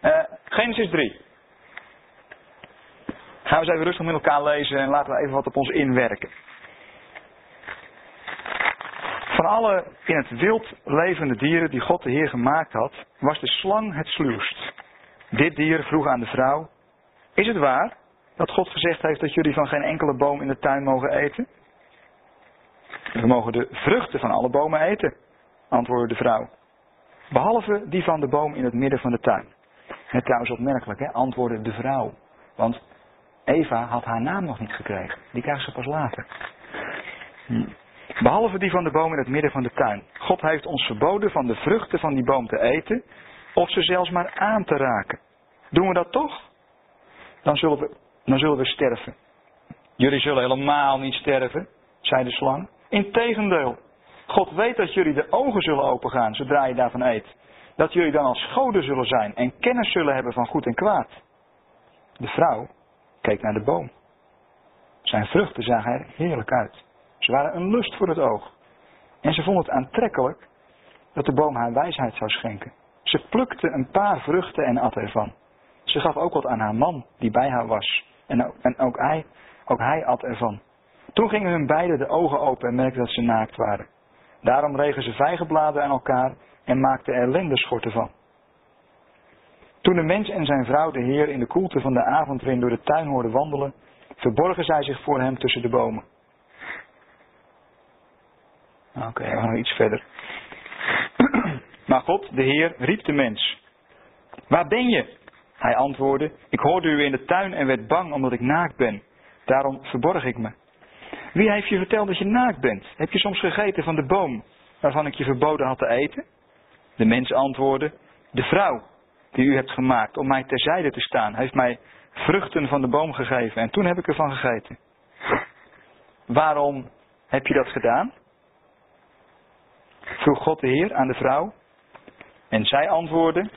Uh, Genesis 3. Gaan we eens even rustig met elkaar lezen en laten we even wat op ons inwerken. Van alle in het wild levende dieren die God de Heer gemaakt had, was de slang het sluwst. Dit dier vroeg aan de vrouw, is het waar dat God gezegd heeft dat jullie van geen enkele boom in de tuin mogen eten? We mogen de vruchten van alle bomen eten, antwoordde de vrouw. Behalve die van de boom in het midden van de tuin. Het trouwens opmerkelijk, hè, antwoordde de vrouw. Want Eva had haar naam nog niet gekregen. Die krijgt ze pas later. Behalve die van de boom in het midden van de tuin. God heeft ons verboden van de vruchten van die boom te eten, of ze zelfs maar aan te raken. Doen we dat toch? Dan zullen we, dan zullen we sterven. Jullie zullen helemaal niet sterven, zei de slang. Integendeel, God weet dat jullie de ogen zullen opengaan zodra je daarvan eet. Dat jullie dan als goden zullen zijn en kennis zullen hebben van goed en kwaad. De vrouw keek naar de boom. Zijn vruchten zagen er heerlijk uit. Ze waren een lust voor het oog. En ze vond het aantrekkelijk dat de boom haar wijsheid zou schenken. Ze plukte een paar vruchten en at ervan. Ze gaf ook wat aan haar man die bij haar was. En ook, en ook, hij, ook hij at ervan. Toen gingen hun beiden de ogen open en merkten dat ze naakt waren. Daarom regen ze vijgenbladen aan elkaar en maakten er lendeschorten van. Toen de mens en zijn vrouw de Heer in de koelte van de avondwind door de tuin hoorden wandelen, verborgen zij zich voor hem tussen de bomen. Oké, we gaan nog iets verder. *clears throat* maar God, de Heer, riep de mens. Waar ben je? Hij antwoordde, ik hoorde u in de tuin en werd bang omdat ik naakt ben. Daarom verborg ik me. Wie heeft je verteld dat je naakt bent? Heb je soms gegeten van de boom waarvan ik je verboden had te eten? De mens antwoordde, de vrouw die u hebt gemaakt om mij terzijde te staan, heeft mij vruchten van de boom gegeven en toen heb ik ervan gegeten. Waarom heb je dat gedaan? Vroeg God de Heer aan de vrouw. En zij antwoordde,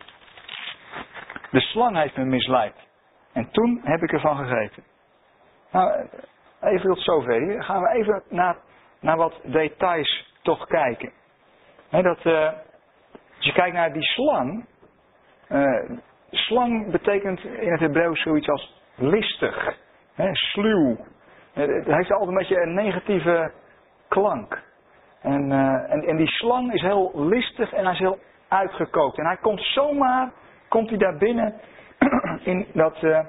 de slang heeft me misleid. En toen heb ik ervan gegeten. Nou, even tot zover. Gaan we even naar, naar wat details toch kijken. dat, uh, als je kijkt naar die slang. Uh, slang betekent in het Hebreeuws zoiets als listig, hè, sluw. Het heeft altijd een beetje een negatieve klank. En, uh, en, en die slang is heel listig en hij is heel uitgekookt. En hij komt zomaar, komt hij daar binnen *clears throat* in, dat, uh,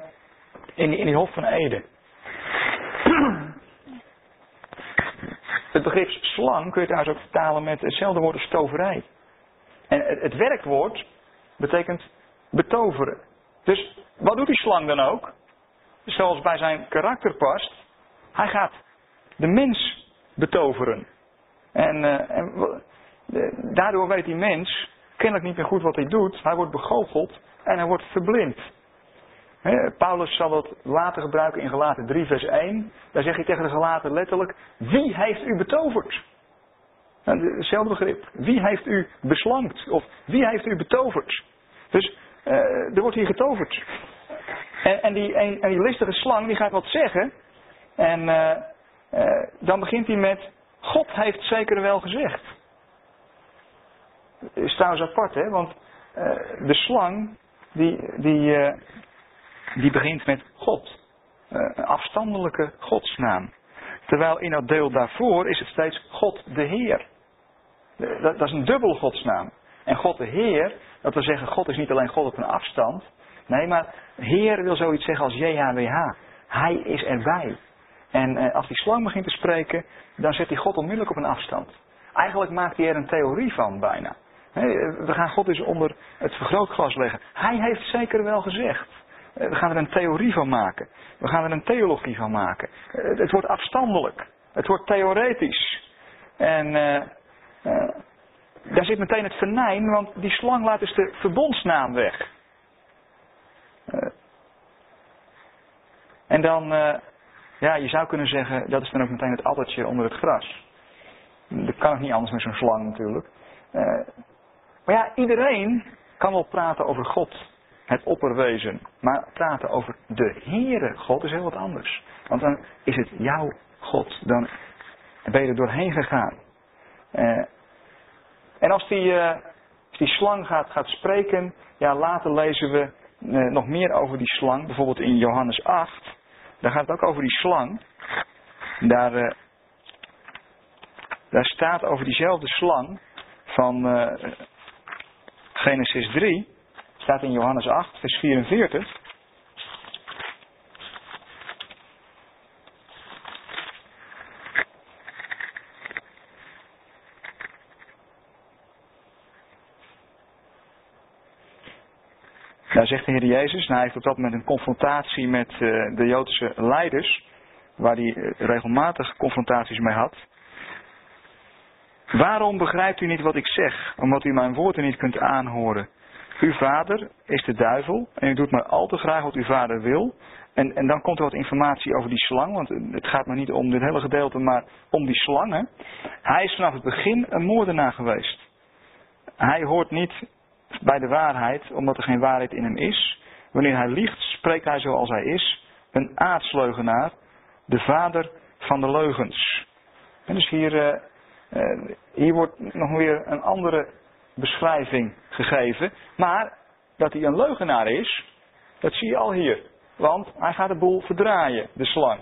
in, in die Hof van Eden. *clears throat* Het begrip slang kun je trouwens ook vertalen met hetzelfde woord als. En het werkwoord betekent betoveren. Dus wat doet die slang dan ook? Zoals bij zijn karakter past. Hij gaat de mens betoveren. En, en daardoor weet die mens kennelijk niet meer goed wat hij doet. Hij wordt begoocheld en hij wordt verblind. Paulus zal dat later gebruiken in Galaten 3 vers 1. Daar zeg je tegen de Galaten letterlijk, wie heeft u betoverd? Nou, hetzelfde begrip. Wie heeft u beslankt? Of wie heeft u betoverd? Dus uh, er wordt hier getoverd. En, en, die, listige slang die gaat wat zeggen. En uh, dan begint hij met, God heeft zeker wel gezegd. Is trouwens apart, hè? Want de slang die, die, die begint met God. Een afstandelijke godsnaam. Terwijl in dat deel daarvoor is het steeds God de Heer. Dat, dat is een dubbel godsnaam. En God de Heer, dat wil zeggen, God is niet alleen God op een afstand. Nee, maar Heer wil zoiets zeggen als JHWH. Hij is erbij. En eh, als die slang begint te spreken, dan zet hij God onmiddellijk op een afstand. Eigenlijk maakt hij er een theorie van bijna. We gaan God dus onder het vergrootglas leggen. Hij heeft zeker wel gezegd. Eh, we gaan er een theorie van maken. We gaan er een theologie van maken. Eh, het wordt afstandelijk. Het wordt theoretisch. En daar zit meteen het venijn, want die slang laat dus de verbondsnaam weg. En dan, ja, je zou kunnen zeggen, dat is dan ook meteen het addertje onder het gras. Dat kan ook niet anders met zo'n slang natuurlijk. maar ja, iedereen kan wel praten over God het opperwezen. Maar praten over de Heere God is heel wat anders. Want dan is het jouw God. Dan ben je er doorheen gegaan. Uh, en als die, uh, als die slang gaat, gaat spreken, ja, later lezen we nog meer over die slang. Bijvoorbeeld in Johannes 8. Daar gaat het ook over die slang. Daar, daar staat over diezelfde slang van Genesis 3. Staat in Johannes 8, vers 44. Zegt de Heer Jezus, nou hij heeft op dat moment een confrontatie met uh, de Joodse leiders, waar hij uh, regelmatig confrontaties mee had. Waarom begrijpt u niet wat ik zeg? Omdat u mijn woorden niet kunt aanhoren. Uw vader is de duivel en u doet maar al te graag wat uw vader wil. En, en dan komt er wat informatie over die slang, want het gaat maar niet om dit hele gedeelte, maar om die slangen. Hij is vanaf het begin een moordenaar geweest. Hij hoort niet bij de waarheid, omdat er geen waarheid in hem is. Wanneer hij liegt, spreekt hij zoals hij is, een aardsleugenaar, de vader van de leugens. En dus hier, uh, uh, hier wordt nog weer een andere beschrijving gegeven. Maar dat hij een leugenaar is, dat zie je al hier. Want hij gaat de boel verdraaien, de slang.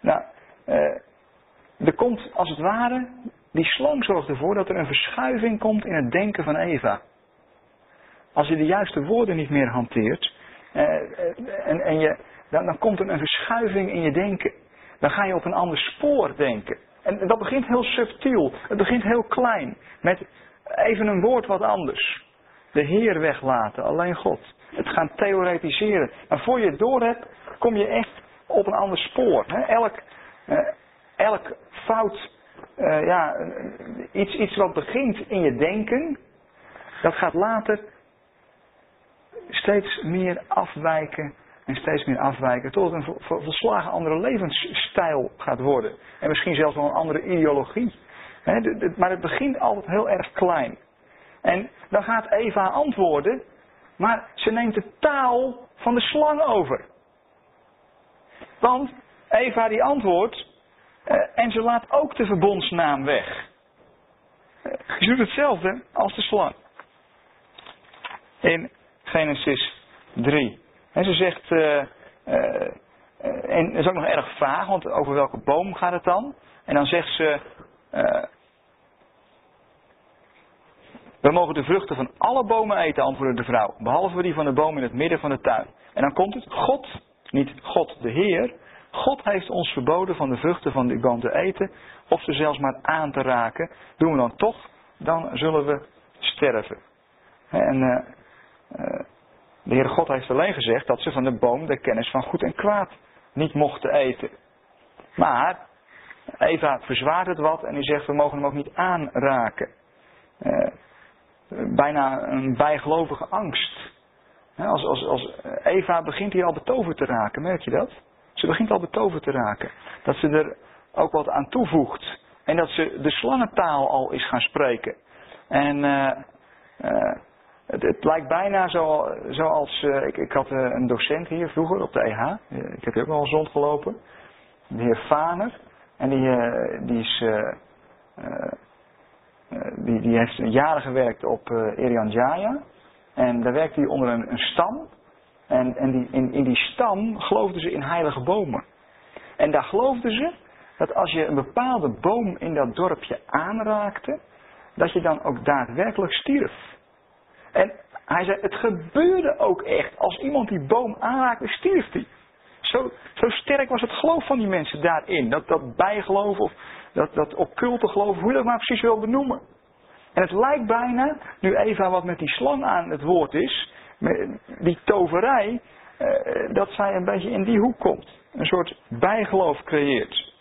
Nou, uh, er komt als het ware, die slang zorgt ervoor dat er een verschuiving komt in het denken van Eva. Als je de juiste woorden niet meer hanteert, uh, en, en je, dan, dan komt er een verschuiving in je denken. Dan ga je op een ander spoor denken. En dat begint heel subtiel. Het begint heel klein. Met even een woord wat anders. De Heer weglaten, alleen God. Het gaan theoretiseren. Maar voor je het door hebt, kom je echt op een ander spoor. Elk, uh, elk fout, ja, iets, iets wat begint in je denken, dat gaat later steeds meer afwijken en steeds meer afwijken tot het een volslagen andere levensstijl gaat worden. En misschien zelfs wel een andere ideologie. maar het begint altijd heel erg klein. En dan gaat Eva antwoorden, maar ze neemt de taal van de slang over. Want Eva die antwoordt eh, en ze laat ook de verbondsnaam weg. Uh, ze doet hetzelfde als de slang. In Genesis 3. En ze zegt, uh, en dat is ook nog erg vaag, want over welke boom gaat het dan? En dan zegt ze, we mogen de vruchten van alle bomen eten, antwoordde de vrouw, behalve die van de boom in het midden van de tuin. En dan komt het, God, niet God de Heer, God heeft ons verboden van de vruchten van die boom te eten, of ze zelfs maar aan te raken. Doen we dan toch, dan zullen we sterven. En de Heere God heeft alleen gezegd dat ze van de boom de kennis van goed en kwaad niet mochten eten. Maar Eva verzwaart het wat en die zegt we mogen hem ook niet aanraken. Uh, bijna een bijgelovige angst. Als, als, als Eva begint hier al betoverd te raken, merk je dat? Ze begint al betoverd te raken. Dat ze er ook wat aan toevoegt. En dat ze de slangentaal al is gaan spreken. En uh, uh, het, lijkt bijna zo, zoals. Uh, ik, ik, had een docent hier vroeger op de EH. ik heb hier ook wel eens rondgelopen. De heer Faner. En die, die is. die, die heeft jaren gewerkt op uh, Irian Jaya. En daar werkte hij onder een, een stam. En, en die, in, in die stam geloofden ze in heilige bomen. En daar geloofden ze dat als je een bepaalde boom in dat dorpje aanraakte, dat je dan ook daadwerkelijk stierf. En hij zei, het gebeurde ook echt. Als iemand die boom aanraakte, stierf hij. Zo, zo sterk was het geloof van die mensen daarin. Dat, dat bijgeloof of dat, dat occulte geloof, hoe je dat maar precies wil benoemen. En het lijkt bijna, nu Eva wat met die slang aan het woord is, die toverij, uh, dat zij een beetje in die hoek komt. Een soort bijgeloof creëert.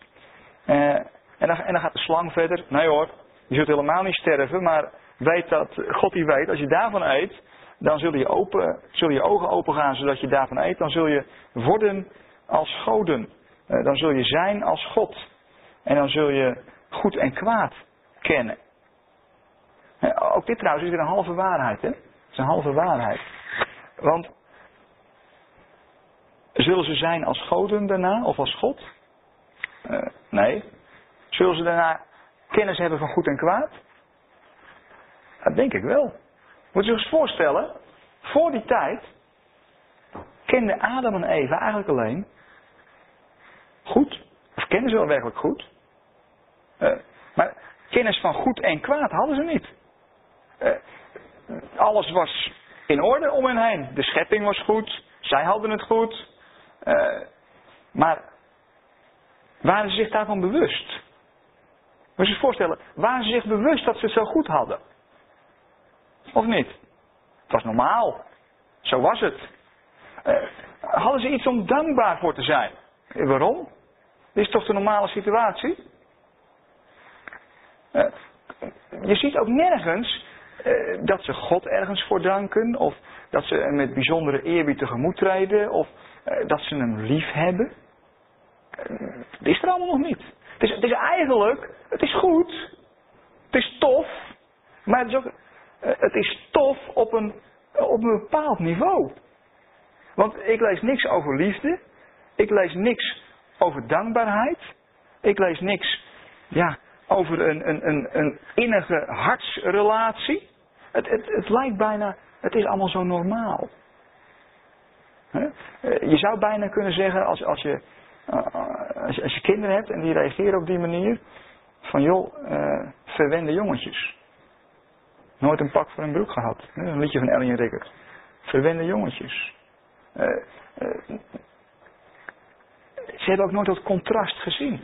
Uh, en, dan, en dan gaat de slang verder. Nee hoor, je zult helemaal niet sterven, maar weet dat God die weet, als je daarvan eet, dan zul je, open, zul je ogen open gaan zodat je daarvan eet. Dan zul je worden als goden. Uh, dan zul je zijn als God. En dan zul je goed en kwaad kennen. ook dit trouwens is weer een halve waarheid, hè? Het is een halve waarheid. Want zullen ze zijn als goden daarna of als God? Uh, nee. Zullen ze daarna kennis hebben van goed en kwaad? Dat denk ik wel. Moet je zich eens voorstellen, voor die tijd kenden Adam en Eva eigenlijk alleen goed. Of kennen ze wel werkelijk goed. Uh, maar kennis van goed en kwaad hadden ze niet. Uh, alles was in orde om hen heen. De schepping was goed, zij hadden het goed. Uh, maar waren ze zich daarvan bewust? Moet je je voorstellen, waren ze zich bewust dat ze het zo goed hadden? Of niet? Het was normaal. Zo was het. Uh, hadden ze iets om dankbaar voor te zijn? Uh, waarom? Dit is toch de normale situatie? je ziet ook nergens eh, dat ze God ergens voor danken. Of dat ze met bijzondere eerbied tegemoet treden. Of eh, dat ze hem lief hebben. dat is er allemaal nog niet. Het is, het is eigenlijk, het is goed. Het is tof. Maar het is ook, het is tof op een, op een bepaald niveau. Want ik lees niks over liefde. Ik lees niks over dankbaarheid. Ik lees niks ja, over een, een, een, een innige hartsrelatie. Het, het, het lijkt bijna, het is allemaal zo normaal. Eh, je zou bijna kunnen zeggen, als, als, je, eh, als, je, als je kinderen hebt en die reageren op die manier, van joh, uh, verwende jongetjes. Nooit een pak voor een broek gehad. Een liedje van Ellen Rickert. Verwende jongetjes. Uh, uh, ze hebben ook nooit dat contrast gezien.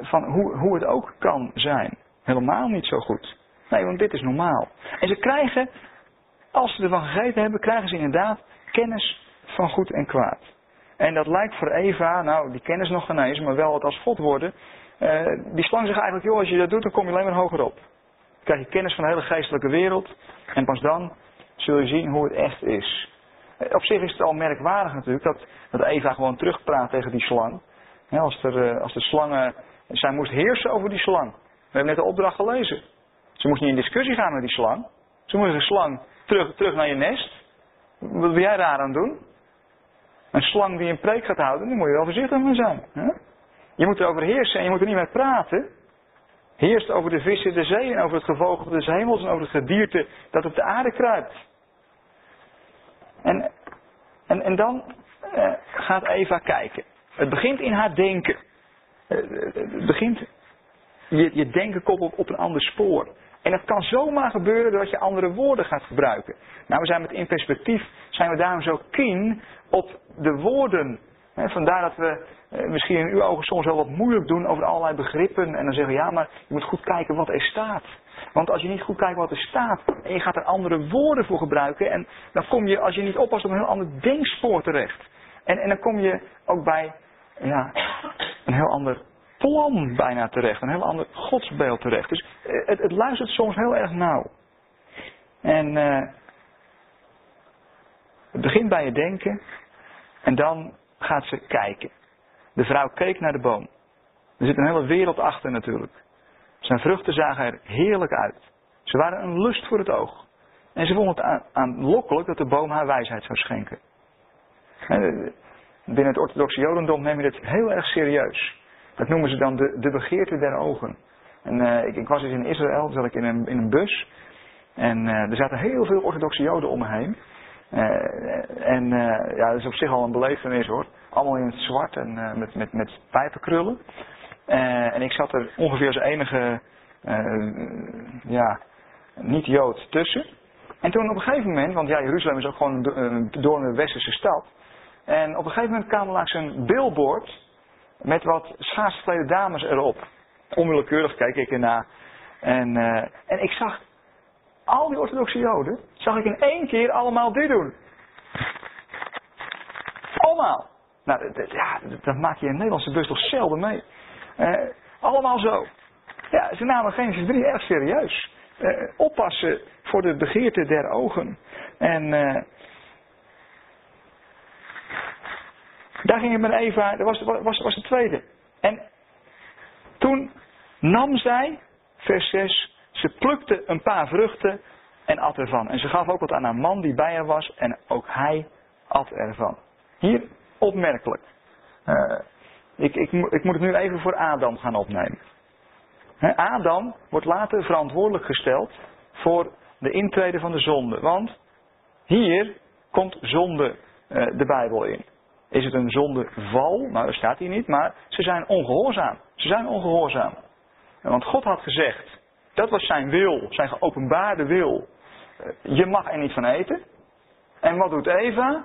Van hoe, hoe het ook kan zijn. Helemaal niet zo goed. Nee, want dit is normaal. En ze krijgen, als ze ervan gegeten hebben, krijgen ze inderdaad kennis van goed en kwaad. En dat lijkt voor Eva, nou die kennis nog genezen, maar wel het als God worden. Uh, die slang zich eigenlijk, joh, als je dat doet, dan kom je alleen maar hoger op. Krijg je kennis van de hele geestelijke wereld. En pas dan zul je zien hoe het echt is. Op zich is het al merkwaardig natuurlijk dat, dat Eva gewoon terugpraat tegen die slang. als, er, eh, als de slangen. Zij moest heersen over die slang. We hebben net de opdracht gelezen. Ze moest niet in discussie gaan met die slang. Ze moest de slang terug, terug naar je nest. Wat wil jij daar aan doen? Een slang die een preek gaat houden, daar moet je wel voorzichtig mee zijn. Hè? Je moet erover heersen en je moet er niet mee praten. Heerst over de vissen de zee en over het gevogelte des hemels en over het gedierte dat op de aarde kruipt. En, en, en dan uh, gaat Eva kijken. Het begint in haar denken. Uh, het begint, je, je denken komt op, een ander spoor. En het kan zomaar gebeuren dat je andere woorden gaat gebruiken. Nou, we zijn met in perspectief, zijn we daarom zo keen op de woorden. Vandaar dat we eh, misschien in uw ogen soms wel wat moeilijk doen over allerlei begrippen. En dan zeggen we, ja, maar je moet goed kijken wat er staat. Want als je niet goed kijkt wat er staat en je gaat er andere woorden voor gebruiken, en dan kom je, als je niet oppast, op een heel ander denkspoor terecht. En, en dan kom je ook bij ja, een heel ander plan bijna terecht, een heel ander godsbeeld terecht. Dus eh, het, het luistert soms heel erg nauw. En uh, het begint bij je denken en dan gaat ze kijken. De vrouw keek naar de boom. Er zit een hele wereld achter natuurlijk. Zijn vruchten zagen er heerlijk uit. Ze waren een lust voor het oog. En ze vonden het aanlokkelijk dat de boom haar wijsheid zou schenken. Binnen het orthodoxe jodendom nemen je dit heel erg serieus. Dat noemen ze dan de, de begeerte der ogen. En uh, ik, ik, was eens in Israël, zat ik in een, in een bus. En uh, er zaten heel veel orthodoxe joden om me heen. Uh, en ja, dat is op zich al een belevenis hoor. Allemaal in het zwart en met, met, met pijpenkrullen. En ik zat er ongeveer als enige ja, niet-Jood tussen. En toen op een gegeven moment, want ja, Jeruzalem is ook gewoon door een westerse stad. En op een gegeven moment kwam er langs een billboard met wat schaatsgeklede dames erop. Onwillekeurig keek ik ernaar. En, en ik zag al die orthodoxe joden, zag ik in één keer allemaal dit doen. Allemaal. Nou, dat, ja, dat maak je in Nederlandse bus toch zelden mee. Uh, allemaal zo. Ja, ze namen Genesis 3 erg serieus. Uh, oppassen voor de begeerte der ogen. En uh, daar ging het met Eva, dat was, was, was de tweede. En toen nam zij, vers 6, ze plukte een paar vruchten en at ervan. En ze gaf ook wat aan haar man die bij haar was en ook hij at ervan. Hier opmerkelijk. Uh, ik, ik, ik moet het nu even voor Adam gaan opnemen. Adam wordt later verantwoordelijk gesteld voor de intrede van de zonde. Want hier komt zonde uh, de Bijbel in. Is het een zondeval? Nou, dat staat hier niet, maar ze zijn ongehoorzaam. Ze zijn ongehoorzaam. Want God had gezegd, dat was zijn wil, zijn geopenbaarde wil. Eh, je mag er niet van eten. En wat doet Eva?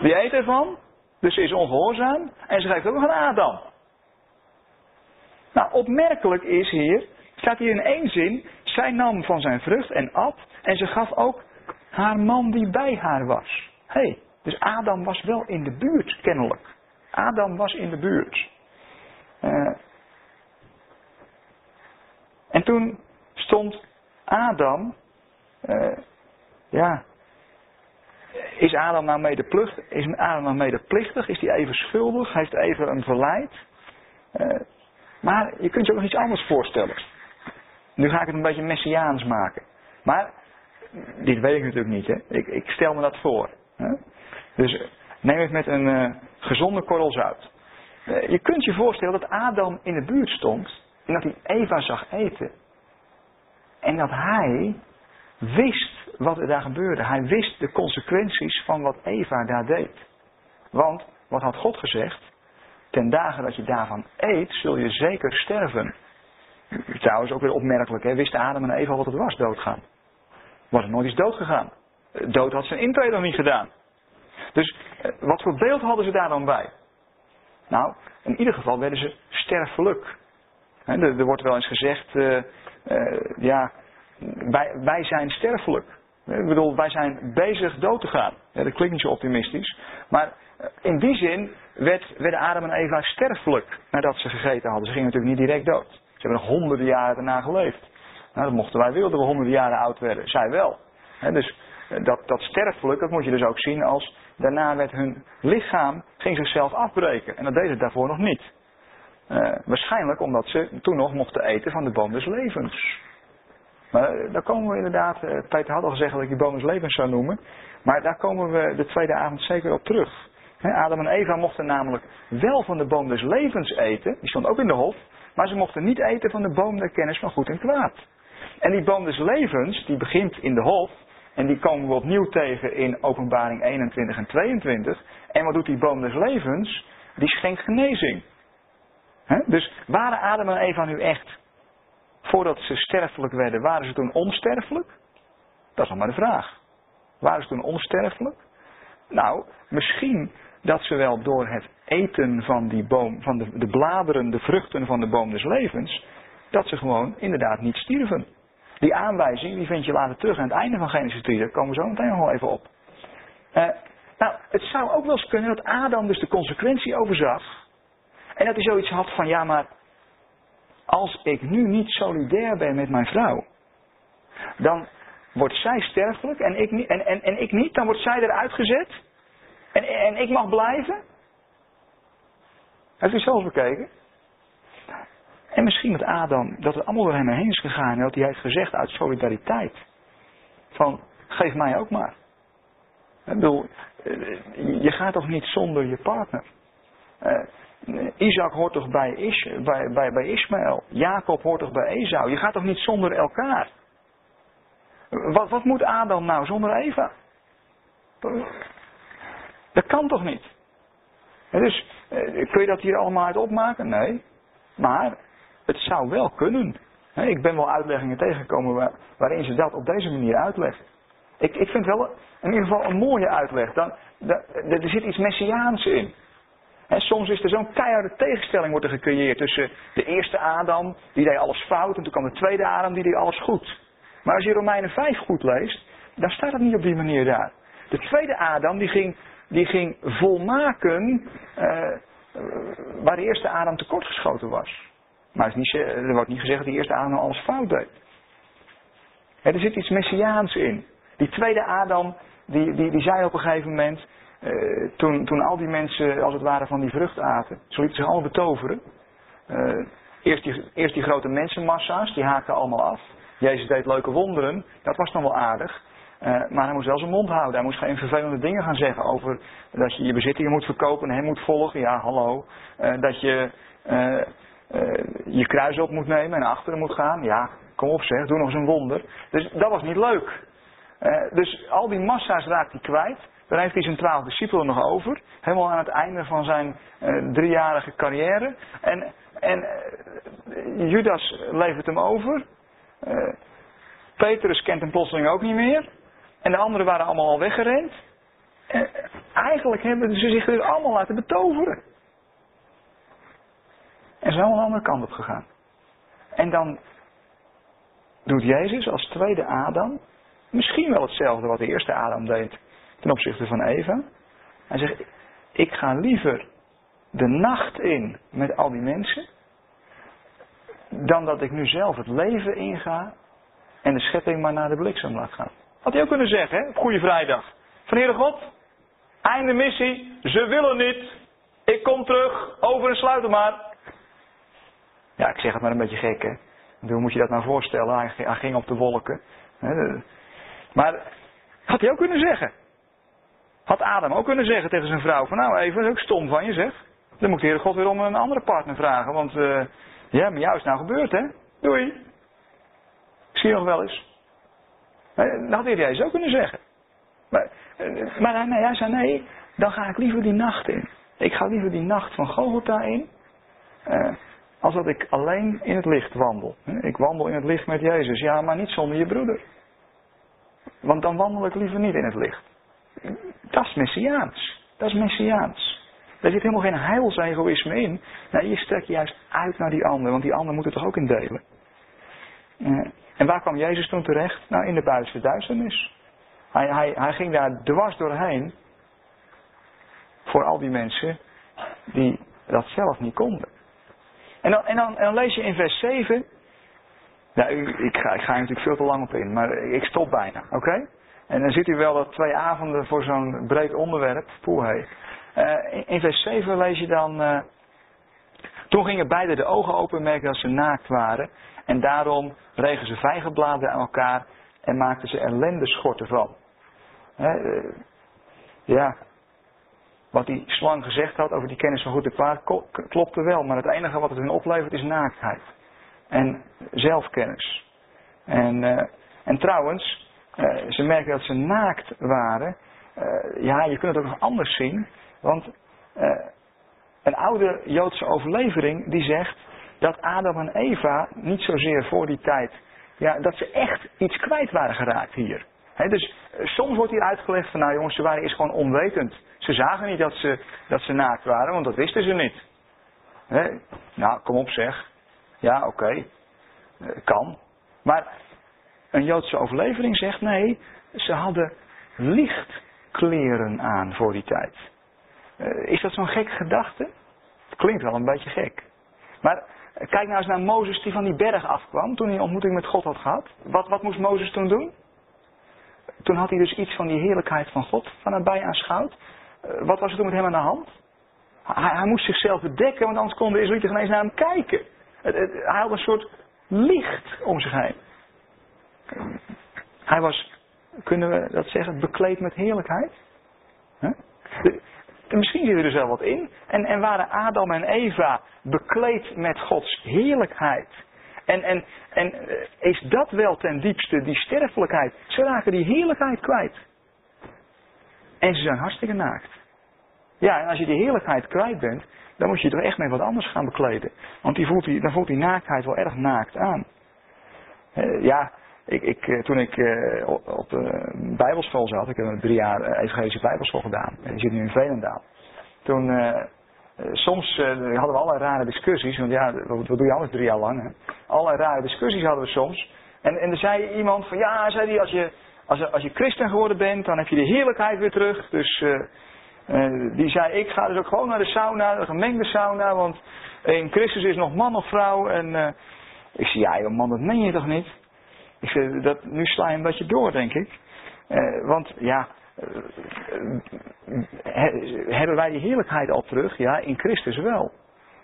Die eet ervan. Dus ze is ongehoorzaam en ze geeft ook nog aan Adam. Nou, opmerkelijk is hier, staat hier in één zin, zij nam van zijn vrucht en at en ze gaf ook haar man die bij haar was. Hé, hey, dus Adam was wel in de buurt, kennelijk. Adam was in de buurt. Uh, en toen stond Adam, uh, ja, is Adam nou medeplichtig? Is Adam nou medeplichtig? Is hij even schuldig? Heeft even een verleid? Uh, maar je kunt je ook nog iets anders voorstellen. Nu ga ik het een beetje messiaans maken. Maar, dit weet ik natuurlijk niet, hè. Ik, ik stel me dat voor. Hè? Dus neem het met een uh, gezonde korrel zout. Je kunt je voorstellen dat Adam in de buurt stond en dat hij Eva zag eten. En dat hij wist wat er daar gebeurde. Hij wist de consequenties van wat Eva daar deed. Want, wat had God gezegd? Ten dagen dat je daarvan eet, zul je zeker sterven. Trouwens ook weer opmerkelijk, hè? wisten Adam en Eva wat het was, doodgaan. Was er nooit eens dood gegaan. Dood had zijn intrede nog niet gedaan. Dus eh, wat voor beeld hadden ze daar dan bij? Nou, in ieder geval werden ze sterfelijk. er, wordt wel eens gezegd, uh, ja, wij, wij zijn sterfelijk. Ik bedoel, wij zijn bezig dood te gaan. Ja, dat klinkt niet zo optimistisch. Maar in die zin werd, werden Adam en Eva sterfelijk nadat ze gegeten hadden. Ze gingen natuurlijk niet direct dood. Ze hebben nog honderden jaren daarna geleefd. Nou, dat mochten wij wilden we honderden jaren oud werden. Zij wel. dus dat, dat sterfelijk, dat moet je dus ook zien als daarna werd hun lichaam, ging zichzelf afbreken. En dat deed het daarvoor nog niet. Uh, waarschijnlijk omdat ze toen nog mochten eten van de boom des levens. Maar eh, daar komen we inderdaad, uh, Peter had al gezegd dat ik die boom des levens zou noemen. Maar daar komen we de tweede avond zeker op terug. Adam en Eva mochten namelijk wel van de boom des levens eten. Die stond ook in de hof. Maar ze mochten niet eten van de boom der kennis van goed en kwaad. En die boom des levens, die begint in de hof. En die komen we opnieuw tegen in openbaring 21 en 22. En wat doet die boom des levens? Die schenkt genezing. Dus waren Adam en Eva nu echt, voordat ze sterfelijk werden, waren ze toen onsterfelijk? Dat is nog maar de vraag. Waren ze toen onsterfelijk? Nou, misschien dat ze wel door het eten van die boom, van de, de bladeren, de vruchten van de boom des levens, dat ze gewoon inderdaad niet stierven. Die aanwijzing die vind je later terug aan het einde van Genesis 3. Daar komen we zo meteen nog wel even op. Uh, nou, het zou ook wel eens kunnen dat Adam dus de consequentie overzag. En dat hij zoiets had van, ja maar, als ik nu niet solidair ben met mijn vrouw, dan wordt zij sterfelijk en ik, niet, en, en, en ik niet, dan wordt zij eruit gezet. En, en ik mag blijven? Heeft u zelfs bekeken? En misschien dat Adam, dat het allemaal door hem heen is gegaan en dat hij heeft gezegd uit solidariteit. Van, geef mij ook maar. Ik bedoel, eh, je gaat toch niet zonder je partner? Uh, Isaac hoort toch bij, bij, bij, bij Ismaël? Jacob hoort toch bij Esau? Je gaat toch niet zonder elkaar? Wat, wat moet Adam nou zonder Eva? Dat kan toch niet? dus, eh, kun je dat hier allemaal uit opmaken? Nee. Maar het zou wel kunnen. ik ben wel uitleggingen tegengekomen waarin ze dat op deze manier uitleggen. Ik, ik vind wel in ieder geval een mooie uitleg. Dan, er zit iets messiaans in. Soms is er zo'n keiharde tegenstelling wordt er gecreëerd tussen de eerste Adam, die deed alles fout, en toen kwam de tweede Adam, die deed alles goed. Maar als je Romeinen 5 goed leest, dan staat het niet op die manier daar. De tweede Adam, die ging die ging volmaken uh, waar de eerste Adam tekortgeschoten was. Maar niet, er wordt niet gezegd dat die eerste Adam alles fout deed. er zit iets messiaans in. Die tweede Adam, die, die, die zei op een gegeven moment, uh, toen, toen al die mensen als het ware van die vrucht aten, ze lieten zich allemaal betoveren. Uh, eerst, die, eerst die grote mensenmassa's, die haakten allemaal af. Jezus deed leuke wonderen, dat was dan wel aardig. Uh, maar hij moest wel zijn mond houden. Hij moest geen vervelende dingen gaan zeggen over dat je je bezittingen moet verkopen en hem moet volgen. Ja, hallo. Dat je je kruis op moet nemen en achteren moet gaan. Ja, kom op zeg, doe nog eens een wonder. Dus dat was niet leuk. dus al die massa's raakt hij kwijt. Dan heeft hij zijn twaalf discipelen nog over. Helemaal aan het einde van zijn driejarige carrière. En, en Judas levert hem over. Petrus kent hem plotseling ook niet meer. En de anderen waren allemaal al weggerend. En eigenlijk hebben ze zich dus allemaal laten betoveren. En zijn allemaal een andere kant op gegaan. En dan doet Jezus als tweede Adam misschien wel hetzelfde wat de eerste Adam deed ten opzichte van Eva. Hij zegt, ik ga liever de nacht in met al die mensen. dan dat ik nu zelf het leven inga en de schepping maar naar de bliksem laat gaan. Had hij ook kunnen zeggen, hè, op Goede Vrijdag. Van Heere God, einde missie, ze willen niet, ik kom terug, over en sluiten maar. Ja, ik zeg het maar een beetje gek, hè. Hoe moet je dat nou voorstellen? Hij, ging op de wolken. Maar had hij ook kunnen zeggen. Had Adam ook kunnen zeggen tegen zijn vrouw: van nou even, dat is ook stom van je zeg. Dan moet de Heer God weer om een andere partner vragen. Want uh, ja, met jou is nou gebeurd hè. Doei. Ik zie je nog wel eens. Dat had hij Jezus ook kunnen zeggen. Maar, eh, maar nee, hij zei nee, dan ga ik liever die nacht in. Ik ga liever die nacht van Golgotha in. Uh, als dat ik alleen in het licht wandel. Ik wandel in het licht met Jezus. Ja, maar niet zonder je broeder. Want dan wandel ik liever niet in het licht. Dat is messiaans. Dat is messiaans. Daar zit helemaal geen heilsegoïsme in. Nee, je strekt juist uit naar die ander, want die ander moet er toch ook in delen. Eh, en waar kwam Jezus toen terecht? Nou, in de buitenste duisternis. Hij, hij, hij ging daar dwars doorheen voor al die mensen die dat zelf niet konden. En dan, en dan, en dan lees je in vers 7. Ja, ik, ga, ik ga er natuurlijk veel te lang op in, maar ik stop bijna, oké? En dan ziet u wel dat twee avonden voor zo'n breed onderwerp, poeh uh, in, vers 7 lees je dan... Uh, toen gingen beide de ogen open merken dat ze naakt waren. En daarom regen ze vijgenbladen aan elkaar en maakten ze ellende schorten van. Uh, ja, wat die slang gezegd had over die kennis van goed en kwaad klopte wel. Maar het enige wat het hun oplevert is naaktheid. En zelfkennis. En, en trouwens, uh, ze merkten dat ze naakt waren. Uh, ja, je kunt het ook nog anders zien. Want een oude Joodse overlevering die zegt dat Adam en Eva niet zozeer voor die tijd, ja, dat ze echt iets kwijt waren geraakt hier. dus soms wordt hier uitgelegd van nou jongens, ze waren eerst gewoon onwetend. Ze zagen niet dat ze, dat ze naakt waren, want dat wisten ze niet. nou, kom op zeg. Ja, oké. Kan. Maar een Joodse overlevering zegt nee, ze hadden lichtkleren aan voor die tijd. Uh, is dat zo'n gekke gedachte? Klinkt wel een beetje gek. Maar kijk nou eens naar Mozes die van die berg afkwam toen hij een ontmoeting met God had gehad. Wat, wat moest Mozes toen doen? Toen had hij dus iets van die heerlijkheid van God van nabij aanschouwd. Uh, wat was er toen met hem aan de hand? Hij, hij, moest zichzelf bedekken, want anders konden de geen eens naar hem kijken. Hij had een soort licht om zich heen. Hij was, kunnen we dat zeggen, bekleed met heerlijkheid? Misschien zit er wel wat in. En, en waren Adam en Eva bekleed met Gods heerlijkheid? En, en, en eh, is dat wel ten diepste die sterfelijkheid? Ze raken die heerlijkheid kwijt. En ze zijn hartstikke naakt. Ja, en als je die heerlijkheid kwijt bent, dan moet je toch echt met wat anders gaan bekleden. Want die voelt dan voelt die naaktheid wel erg naakt aan. Uh, ja, ik, ik, eh, toen ik uh, op de bijbelschool zat, ik heb drie jaar evangelische bijbelschool gedaan. En die zit nu in Velendaal. Toen, uh, soms hadden we allerlei rare discussies, want ja, wat, doe je anders drie jaar lang? Hè? Rare discussies hadden we soms. En, en er zei iemand van, ja, zei die, als je, als, je, als je christen geworden bent, dan heb je de heerlijkheid weer terug. Dus uh, die zei, ik ga dus ook gewoon naar de sauna, de gemengde sauna, want in Christus is nog man of vrouw. En uh, ik zei, ja joh man, dat meen je toch niet? Ik zei, dat, nu sla je een beetje door, denk ik. Uh, want ja, hebben wij die heerlijkheid al terug? Ja, in Christus wel.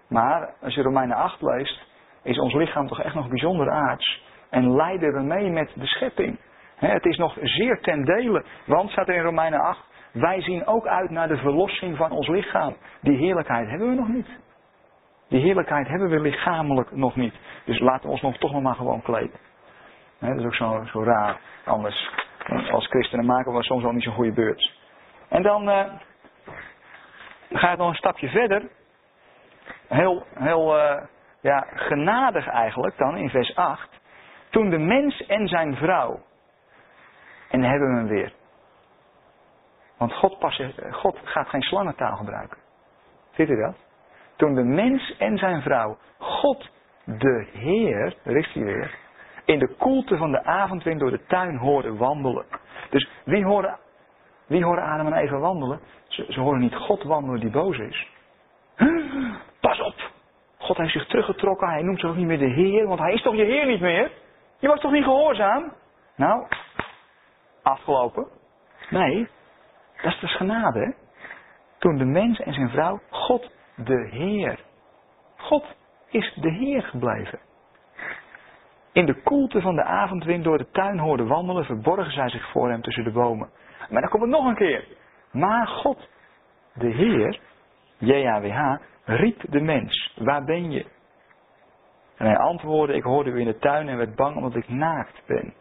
Maar als je Romeinen 8 leest, is ons lichaam toch echt nog bijzonder aards. En lijden we mee met de schepping. het is nog zeer ten dele. Want, staat er in Romeinen 8, wij zien ook uit naar de verlossing van ons lichaam. Die heerlijkheid hebben we nog niet. Die heerlijkheid hebben we lichamelijk nog niet. Dus laten we ons nog toch nog maar gewoon kleden. Dat is ook zo, zo raar. Anders, als christenen maken we soms wel niet zo'n goede beurt. En dan uh, ga ik nog een stapje verder. Heel, heel uh, ja, genadig eigenlijk dan in vers 8. Toen de mens en zijn vrouw. En hebben we hem weer. Want God, pas, God gaat geen slangentaal gebruiken. Ziet u dat? Toen de mens en zijn vrouw God de Heer, is hij weer, in de koelte van de avondwind door de tuin hoorden wandelen. Dus wie horen, wie horen Adam en Eva wandelen? Ze, ze horen niet God wandelen die boos is. Pas op! God heeft zich teruggetrokken. Hij noemt zich ook niet meer de Heer. Want hij is toch je Heer niet meer? Je was toch niet gehoorzaam? Nou, afgelopen. Nee, dat is dus genade. Hè? Toen de mens en zijn vrouw God de Heer. God is de Heer gebleven. In de koelte van de avondwind door de tuin hoorden wandelen, verborgen zij zich voor hem tussen de bomen. Maar dan komt het nog een keer. Maar God, de Heer, JHWH, riep de mens, waar ben je? En hij antwoordde, ik hoorde u in de tuin en werd bang omdat ik naakt ben.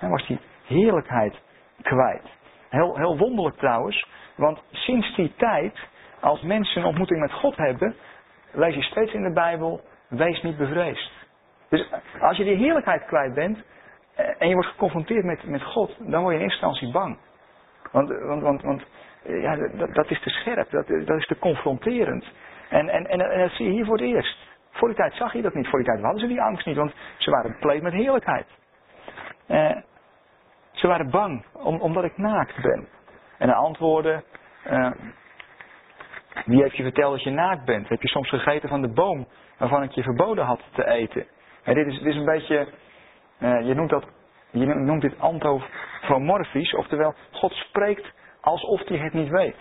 En was die heerlijkheid kwijt. Heel, heel wonderlijk trouwens, want sinds die tijd, als mensen een ontmoeting met God hebben, lees je steeds in de Bijbel, wees niet bevreesd. Dus als je die heerlijkheid kwijt bent eh, en je wordt geconfronteerd met, met God, dan word je in eerste instantie bang. Want, want, want, want eh, ja, dat, is te scherp, dat, dat is te confronterend. En, en, en, en, dat zie je hier voor het eerst. Voor die tijd zag je dat niet, voor die tijd hadden ze die angst niet, want ze waren bekleed met heerlijkheid. Eh, ze waren bang, om, omdat ik naakt ben. En de antwoorden, uh, wie heeft je verteld dat je naakt bent? Heb je soms gegeten van de boom waarvan ik je verboden had te eten? En dit, is, dit is een beetje, uh, je, noemt dat, je noemt dit antofomorfisch, oftewel God spreekt alsof hij het niet weet.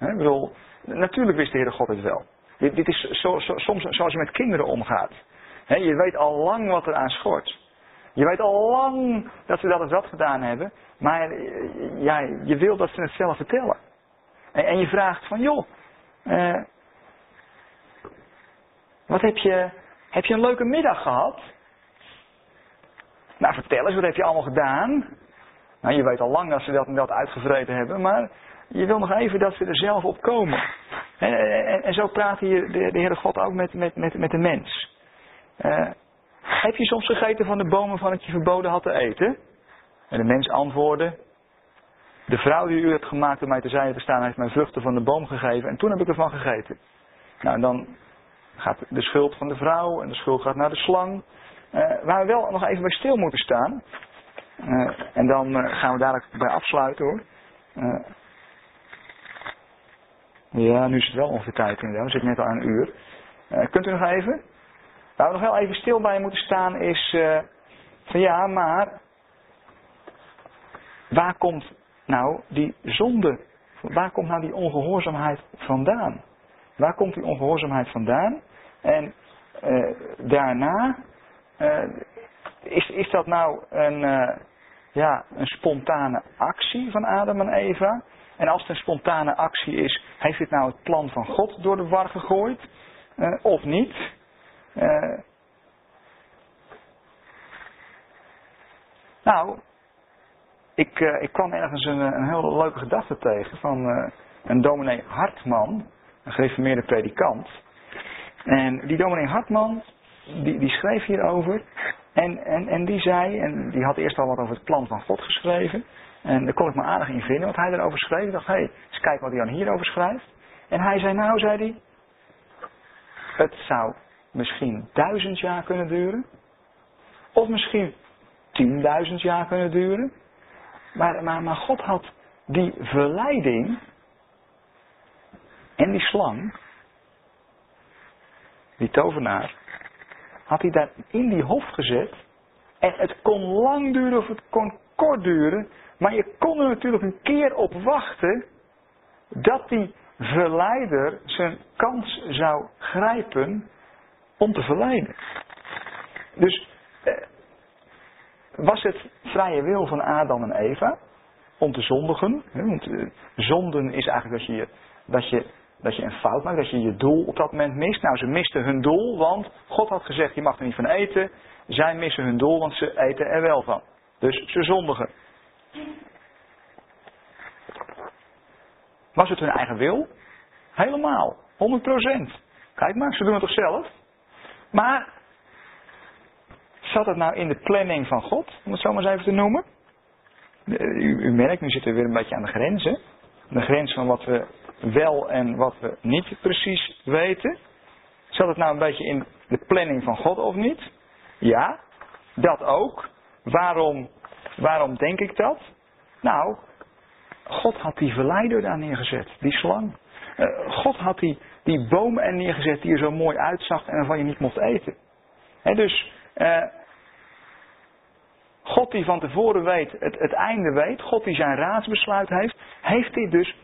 Ik bedoel, natuurlijk wist de Heere God het wel. Dit, dit is zo, soms zoals je met kinderen omgaat. Je weet al lang wat er aan schort. Je weet al lang dat ze dat of dat gedaan hebben, maar ja, je wil dat ze het zelf vertellen. En, en je vraagt van, joh, uh, wat heb je, heb je een leuke middag gehad? Nou, vertel eens, wat heb je allemaal gedaan? Nou, je weet al lang dat ze dat en dat uitgevreten hebben, maar je wil nog even dat ze er zelf op komen. En, en, zo praat hier de, de Heere God ook met, met, met, de mens. Uh, heb je soms gegeten van de bomen van het je verboden had te eten? En de mens antwoordde, de vrouw die u hebt gemaakt om mij te zijn te staan, heeft mij vruchten van de boom gegeven en toen heb ik ervan gegeten. Nou, dan gaat de schuld van de vrouw en de schuld gaat naar de slang. Uh, waar we wel nog even bij stil moeten staan. Uh, en dan uh, gaan we daar bij afsluiten hoor. ja, nu is het wel ongeveer tijd inderdaad. We zitten net al aan een uur. kunt u nog even? Waar we nog wel even stil bij moeten staan is van ja, maar waar komt nou die zonde, waar komt nou die ongehoorzaamheid vandaan? Waar komt die ongehoorzaamheid vandaan? En uh, daarna, uh, is, is dat nou een, uh, ja, een spontane actie van Adam en Eva? En als het een spontane actie is, heeft dit nou het plan van God door de war gegooid? of niet? nou, ik, ik kwam ergens een, een heel leuke gedachte tegen van een dominee Hartman een gereformeerde predikant. En die dominee Hartman, die, die schreef hierover. En, en, en die zei, en die had eerst al wat over het plan van God geschreven. En daar kon ik me aardig in vinden wat hij erover schreef. Ik dacht, hé, hey, eens kijken wat hij dan hierover schrijft. En hij zei, nou, zei hij, het zou misschien duizend jaar kunnen duren. Of misschien tienduizend jaar kunnen duren. Maar, maar, maar God had die verleiding en die slang, die tovenaar, had hij daar in die hof gezet. En het kon lang duren of het kon kort duren. Maar je kon er natuurlijk een keer op wachten dat die verleider zijn kans zou grijpen om te verleiden. Dus eh, was het vrije wil van Adam en Eva om te zondigen? Want eh, zonden is eigenlijk dat je, dat je dat je een fout maakt, dat je je doel op dat moment mist. Nou, ze misten hun doel, want God had gezegd, je mag er niet van eten. Zij missen hun doel, want ze eten er wel van. Dus ze zondigen. Was het hun eigen wil? Helemaal. 100%. Kijk maar, ze doen het toch zelf? Maar, zat het nou in de planning van God, om het zo maar eens even te noemen? U, u merkt, nu zitten we weer een beetje aan de grenzen. De grens van wat we wel en wat we niet precies weten. Zat het nou een beetje in de planning van God of niet? Ja, dat ook. Waarom, waarom denk ik dat? Nou, God had die verleider daar neergezet, die slang. Eh, God had die, die boom er neergezet die er zo mooi uitzag en waarvan je niet mocht eten. dus uh, God die van tevoren weet, het, het einde weet, God die zijn raadsbesluit heeft, heeft dit dus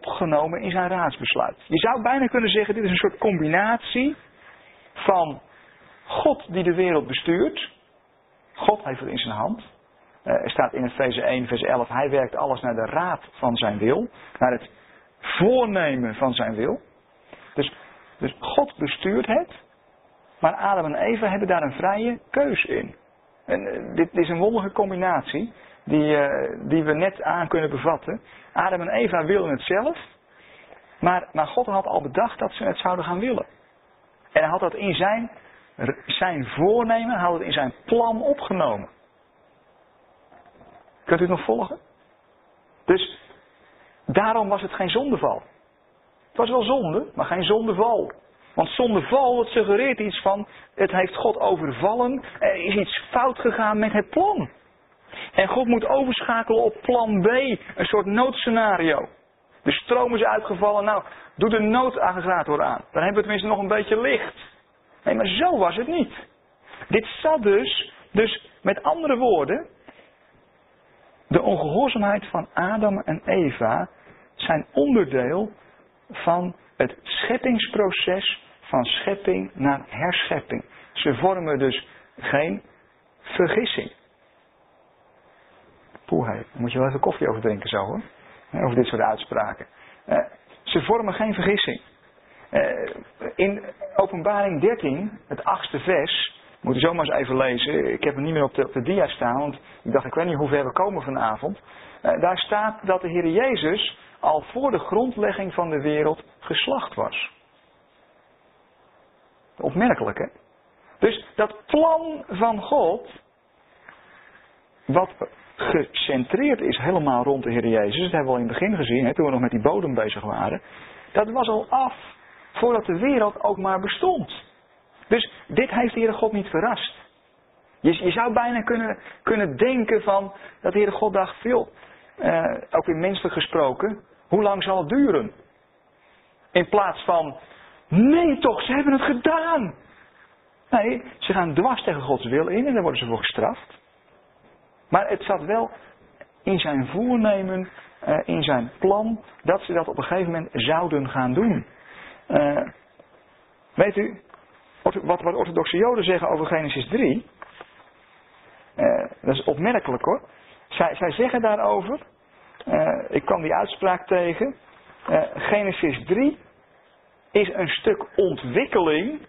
opgenomen in zijn raadsbesluit. Je zou bijna kunnen zeggen, dit is een soort combinatie van God die de wereld bestuurt. God heeft het in zijn hand. Uh, er staat in Efeze 1, vers 11, hij werkt alles naar de raad van zijn wil, naar het voornemen van zijn wil. Dus, dus God bestuurt het, maar Adam en Eva hebben daar een vrije keus in. En uh, dit is een wonderlijke combinatie die, uh, die we net aan kunnen bevatten. Adam en Eva wilden het zelf, maar, maar God had al bedacht dat ze het zouden gaan willen. En hij had dat in zijn, zijn voornemen, had het in zijn plan opgenomen. Kunt u het nog volgen? Dus daarom was het geen zondeval. Het was wel zonde, maar geen zondeval. Want zondeval, dat suggereert iets van, het heeft God overvallen, er is iets fout gegaan met het plan. En God moet overschakelen op plan B, een soort noodscenario. De stroom is uitgevallen, nou, doe de noodaggregator aan. Dan hebben we tenminste nog een beetje licht. Nee, maar zo was het niet. Dit zat dus, dus met andere woorden, de ongehoorzaamheid van Adam en Eva zijn onderdeel van het scheppingsproces van schepping naar herschepping. Ze vormen dus geen vergissing. Moet je wel even koffie over drinken zo hoor. Over dit soort uitspraken. Uh, ze vormen geen vergissing. Uh, in openbaring 13, het achtste vers, moet je zomaar eens even lezen. Ik heb hem niet meer op de, de dia staan, want ik dacht, ik weet niet hoe ver we komen vanavond. Uh, daar staat dat de Heer Jezus al voor de grondlegging van de wereld geslacht was. Opmerkelijk, hè? Dus dat plan van God, wat gecentreerd is helemaal rond de Heer Jezus, dat hebben we al in het begin gezien, toen we nog met die bodem bezig waren, dat was al af voordat de wereld ook maar bestond. Dus dit heeft de Heere God niet verrast. Je, je zou bijna kunnen, kunnen denken van dat de Heere God dacht, veel, uh, ook in menselijk gesproken, hoe lang zal het duren? In plaats van, nee toch, ze hebben het gedaan. Nee, ze gaan dwars tegen Gods wil in en daar worden ze voor gestraft. Maar het zat wel in zijn voornemen, uh, in zijn plan, dat ze dat op een gegeven moment zouden gaan doen. Uh, weet u, wat, wat orthodoxe joden zeggen over Genesis 3, uh, dat is opmerkelijk hoor. Zij, zij zeggen daarover, ik kwam die uitspraak tegen, Genesis 3 is een stuk ontwikkeling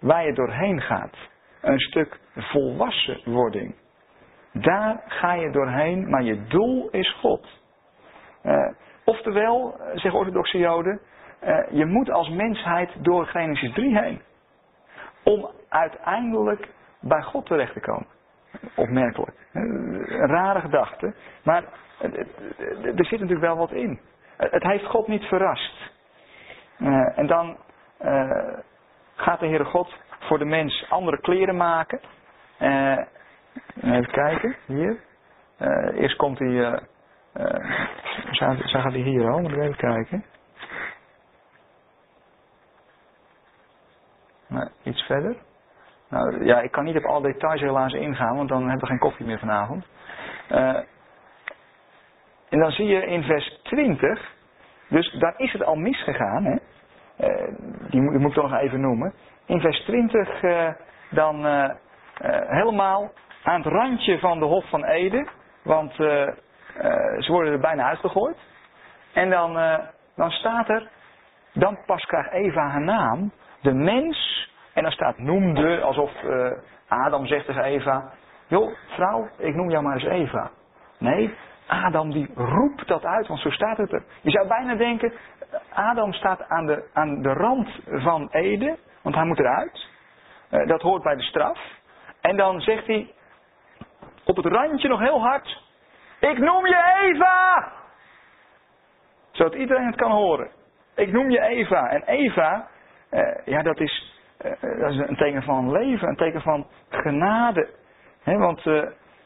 waar je doorheen gaat. Een stuk volwassenwording. Daar ga je doorheen, maar je doel is God. oftewel, zeggen orthodoxe joden, uh, je moet als mensheid door Genesis 3 heen. Om uiteindelijk bij God terecht te komen. Opmerkelijk. Een rare gedachte. Maar er zit natuurlijk wel wat in. Het heeft God niet verrast. Uh, en dan uh, gaat de Heere God voor de mens andere kleren maken. Even kijken, hier. eerst komt hij. Uh, gaat hij hier al? Moet ik even kijken. Nou, iets verder. Nou ja, ik kan niet op alle details helaas ingaan, want dan hebben we geen koffie meer vanavond. En dan zie je in vers 20, dus daar is het al misgegaan, hè? Die, moet, moet ik toch nog even noemen. In vers 20 uh, eh, dan helemaal aan het randje van de Hof van Eden, want ze worden er bijna uitgegooid. En dan, dan staat er, dan pas krijgt Eva haar naam, de mens, en dan staat noemde, alsof Adam zegt tegen Eva, joh vrouw, ik noem jou maar eens Eva. Nee, Adam die roept dat uit, want zo staat het er. Je zou bijna denken, Adam staat aan de, aan de rand van Ede, want hij moet eruit. Dat hoort bij de straf. En dan zegt hij op het randje nog heel hard, ik noem je Eva! Zodat iedereen het kan horen. Ik noem je Eva. En Eva, uh, ja, dat is, uh, dat is een teken van leven, een teken van genade. He, want uh,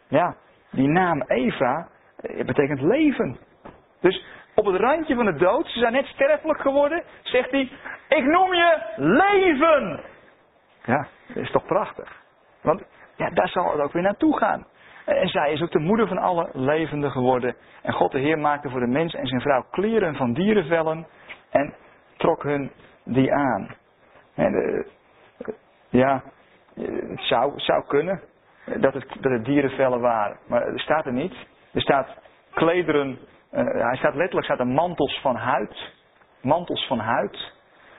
ja, die naam Eva betekent leven. Dus op het randje van de dood. Ze zijn net sterfelijk geworden. Zegt hij, ik noem je leven. Ja, dat is toch prachtig. Want ja, daar zal het ook weer naartoe gaan. En zij is ook de moeder van alle levenden geworden. En God de Heer maakte voor de mens en zijn vrouw kleren van dierenvellen en trok hun die aan. En, uh, ja, het zou, zou kunnen dat het, dat het dierenvellen waren. Maar er staat er niet. Er staat klederen, hij staat letterlijk staat er mantels van huid. Mantels van huid.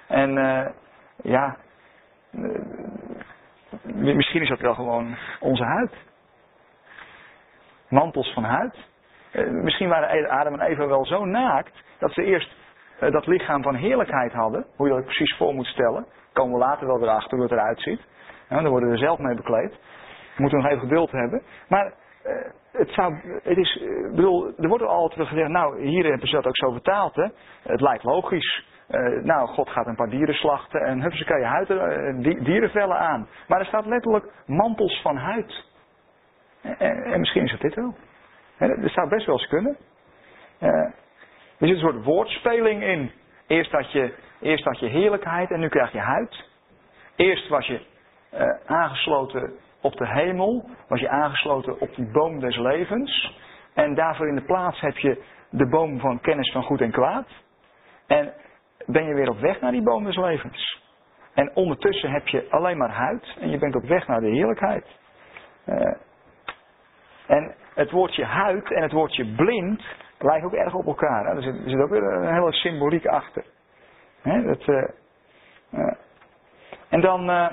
En ja, misschien is dat wel gewoon onze huid mantels van huid. Eh, misschien waren Adam en Eva wel zo naakt dat ze eerst eh, dat lichaam van heerlijkheid hadden. Hoe je dat precies voor moet stellen. Komen we later wel weer achter hoe het eruit ziet. Ja, dan worden we er zelf mee bekleed. We moeten nog even geduld hebben. Maar uh, het zou, het is, uh, bedoel, er wordt al altijd gezegd, nou hier hebben ze dat ook zo vertaald. Hè? Het lijkt logisch. Uh, nou, God gaat een paar dieren slachten en hup, ze kan je huid, dierenvellen aan. Maar er staat letterlijk mantels van huid. En, en, misschien is het dit wel. Dat zou best wel eens kunnen. Uh, er zit een soort woordspeling in. Eerst had, je, eerst had je heerlijkheid en nu krijg je huid. Eerst was je uh, aangesloten op de hemel. Was je aangesloten op die boom des levens. En daarvoor in de plaats heb je de boom van kennis van goed en kwaad. En ben je weer op weg naar die boom des levens. En ondertussen heb je alleen maar huid en je bent op weg naar de heerlijkheid. Uh, en het woordje huid en het woordje blind lijken ook erg op elkaar. Er, zit, er, zit, ook weer een hele symboliek achter. Hè? Dat, uh, uh. En dan, uh,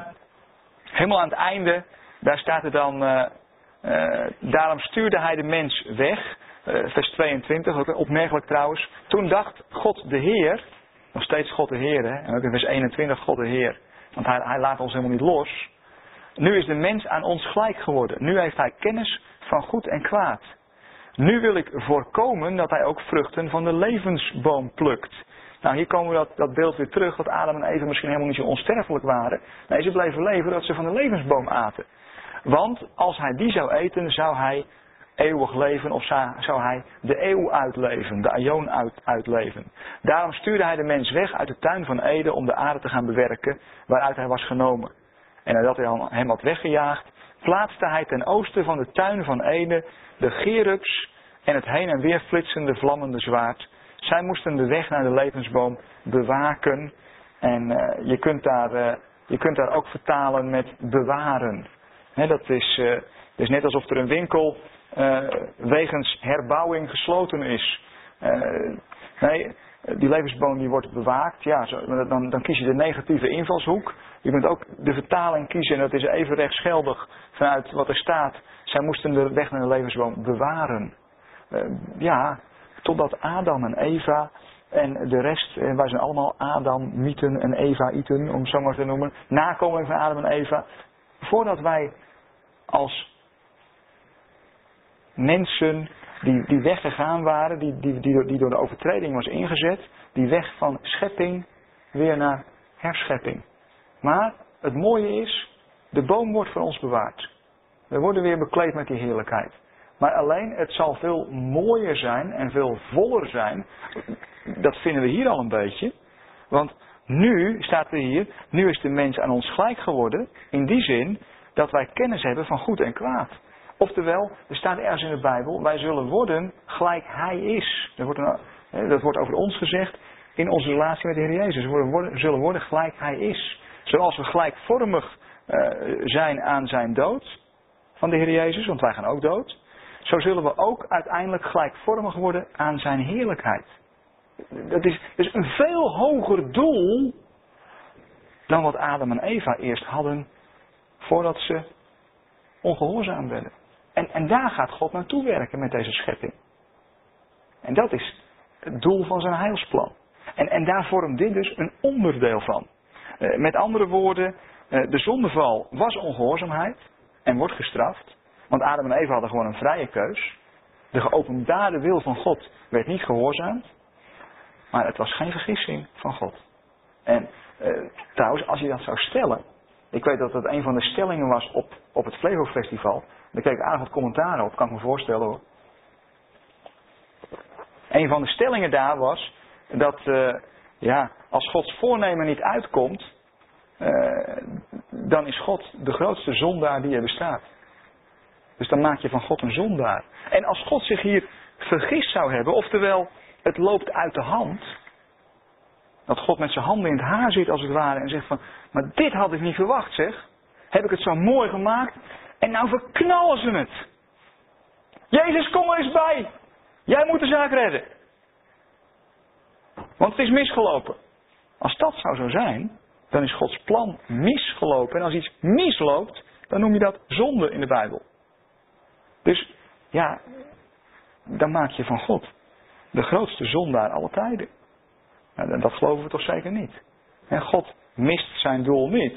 helemaal aan het einde, daar staat er dan, daarom stuurde hij de mens weg. vers 22, ook opmerkelijk trouwens. Toen dacht God de Heer, nog steeds God de Heer, hè? en ook in vers 21 God de Heer. Want hij, hij laat ons helemaal niet los. Nu is de mens aan ons gelijk geworden. Nu heeft hij kennis van goed en kwaad. Nu wil ik voorkomen dat hij ook vruchten van de levensboom plukt. Nou, hier komen we dat, dat beeld weer terug dat Adam en Eva misschien helemaal niet zo onsterfelijk waren. Nee, ze bleven leven dat ze van de levensboom aten. Want als hij die zou eten, zou hij eeuwig leven of zou hij de eeuw uitleven, de aion uit, uitleven. Daarom stuurde hij de mens weg uit de tuin van Eden om de aarde te gaan bewerken waaruit hij was genomen. En nadat hij hem had weggejaagd, plaatste hij ten oosten van de tuin van Ede de gerubs en het heen en weer flitsende vlammende zwaard. Zij moesten de weg naar de levensboom bewaken. En uh, je, kunt daar, uh, je kunt daar ook vertalen met bewaren. dat, is, uh, is net alsof er een winkel wegens herbouwing gesloten is. nee, die levensboom die wordt bewaakt. Ja, dan, dan kies je de negatieve invalshoek. Je kunt ook de vertaling kiezen en dat is even rechtsgeldig vanuit wat er staat. Zij moesten de weg naar de levensboom bewaren. Uh, ja, totdat Adam en Eva en de rest, uh, wij zijn allemaal Adam, Mythen en Eva, Iten, om het zo maar te noemen, nakomelingen van Adam en Eva. Voordat wij als mensen die, die weggegaan waren, die, die, die, die door de overtreding was ingezet, die weg van schepping weer naar herschepping. Maar het mooie is, de boom wordt voor ons bewaard. We worden weer bekleed met die heerlijkheid. Maar alleen, het zal veel mooier zijn en veel voller zijn. Dat vinden we hier al een beetje. Want nu, staat er hier, nu is de mens aan ons gelijk geworden. In die zin dat wij kennis hebben van goed en kwaad. Oftewel, er staat ergens in de Bijbel, wij zullen worden gelijk Hij is. Dat wordt, een, dat wordt over ons gezegd in onze relatie met de Heer Jezus. We zullen worden gelijk Hij is. Zoals we gelijkvormig uh, zijn aan zijn dood van de Heer Jezus, want wij gaan ook dood. Zo zullen we ook uiteindelijk gelijkvormig worden aan zijn heerlijkheid. Dat is, is een veel hoger doel dan wat Adam en Eva eerst hadden voordat ze ongehoorzaam werden. En, en daar gaat God naartoe werken met deze schepping. En dat is het doel van zijn heilsplan. En, en daar vormt dit dus een onderdeel van. Uh, met andere woorden, uh, de zondeval was ongehoorzaamheid en wordt gestraft. Want Adam en Eva hadden gewoon een vrije keus. De geopenbaarde wil van God werd niet gehoorzaamd. Maar het was geen vergissing van God. En uh, trouwens, als je dat zou stellen. Ik weet dat dat een van de stellingen was op, op het Flevo Festival. Daar kreeg ik aardig wat commentaar op, kan ik me voorstellen hoor. Een van de stellingen daar was dat eh, ja, als Gods voornemen niet uitkomt, eh, dan is God de grootste zondaar die er bestaat. Dus dan maak je van God een zondaar. En als God zich hier vergist zou hebben, oftewel het loopt uit de hand, dat God met zijn handen in het haar zit als het ware en zegt van, maar dit had ik niet verwacht zeg. Heb ik het zo mooi gemaakt en nou verknallen ze het. Jezus, kom er eens bij. Jij moet de zaak redden. Want het is misgelopen. Als dat zou zo zijn, dan is Gods plan misgelopen. En als iets misloopt, dan noem je dat zonde in de Bijbel. Dus ja, dan maak je van God de grootste zondaar alle tijden. Nou, dat geloven we toch zeker niet. En God mist zijn doel niet.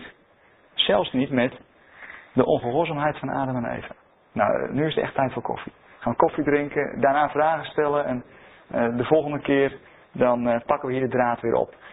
Zelfs niet met de ongehoorzaamheid van Adam en Eva. Nou, nu is het echt tijd voor koffie. Gaan koffie drinken, daarna vragen stellen en uh, de volgende keer dan uh, pakken we hier de draad weer op.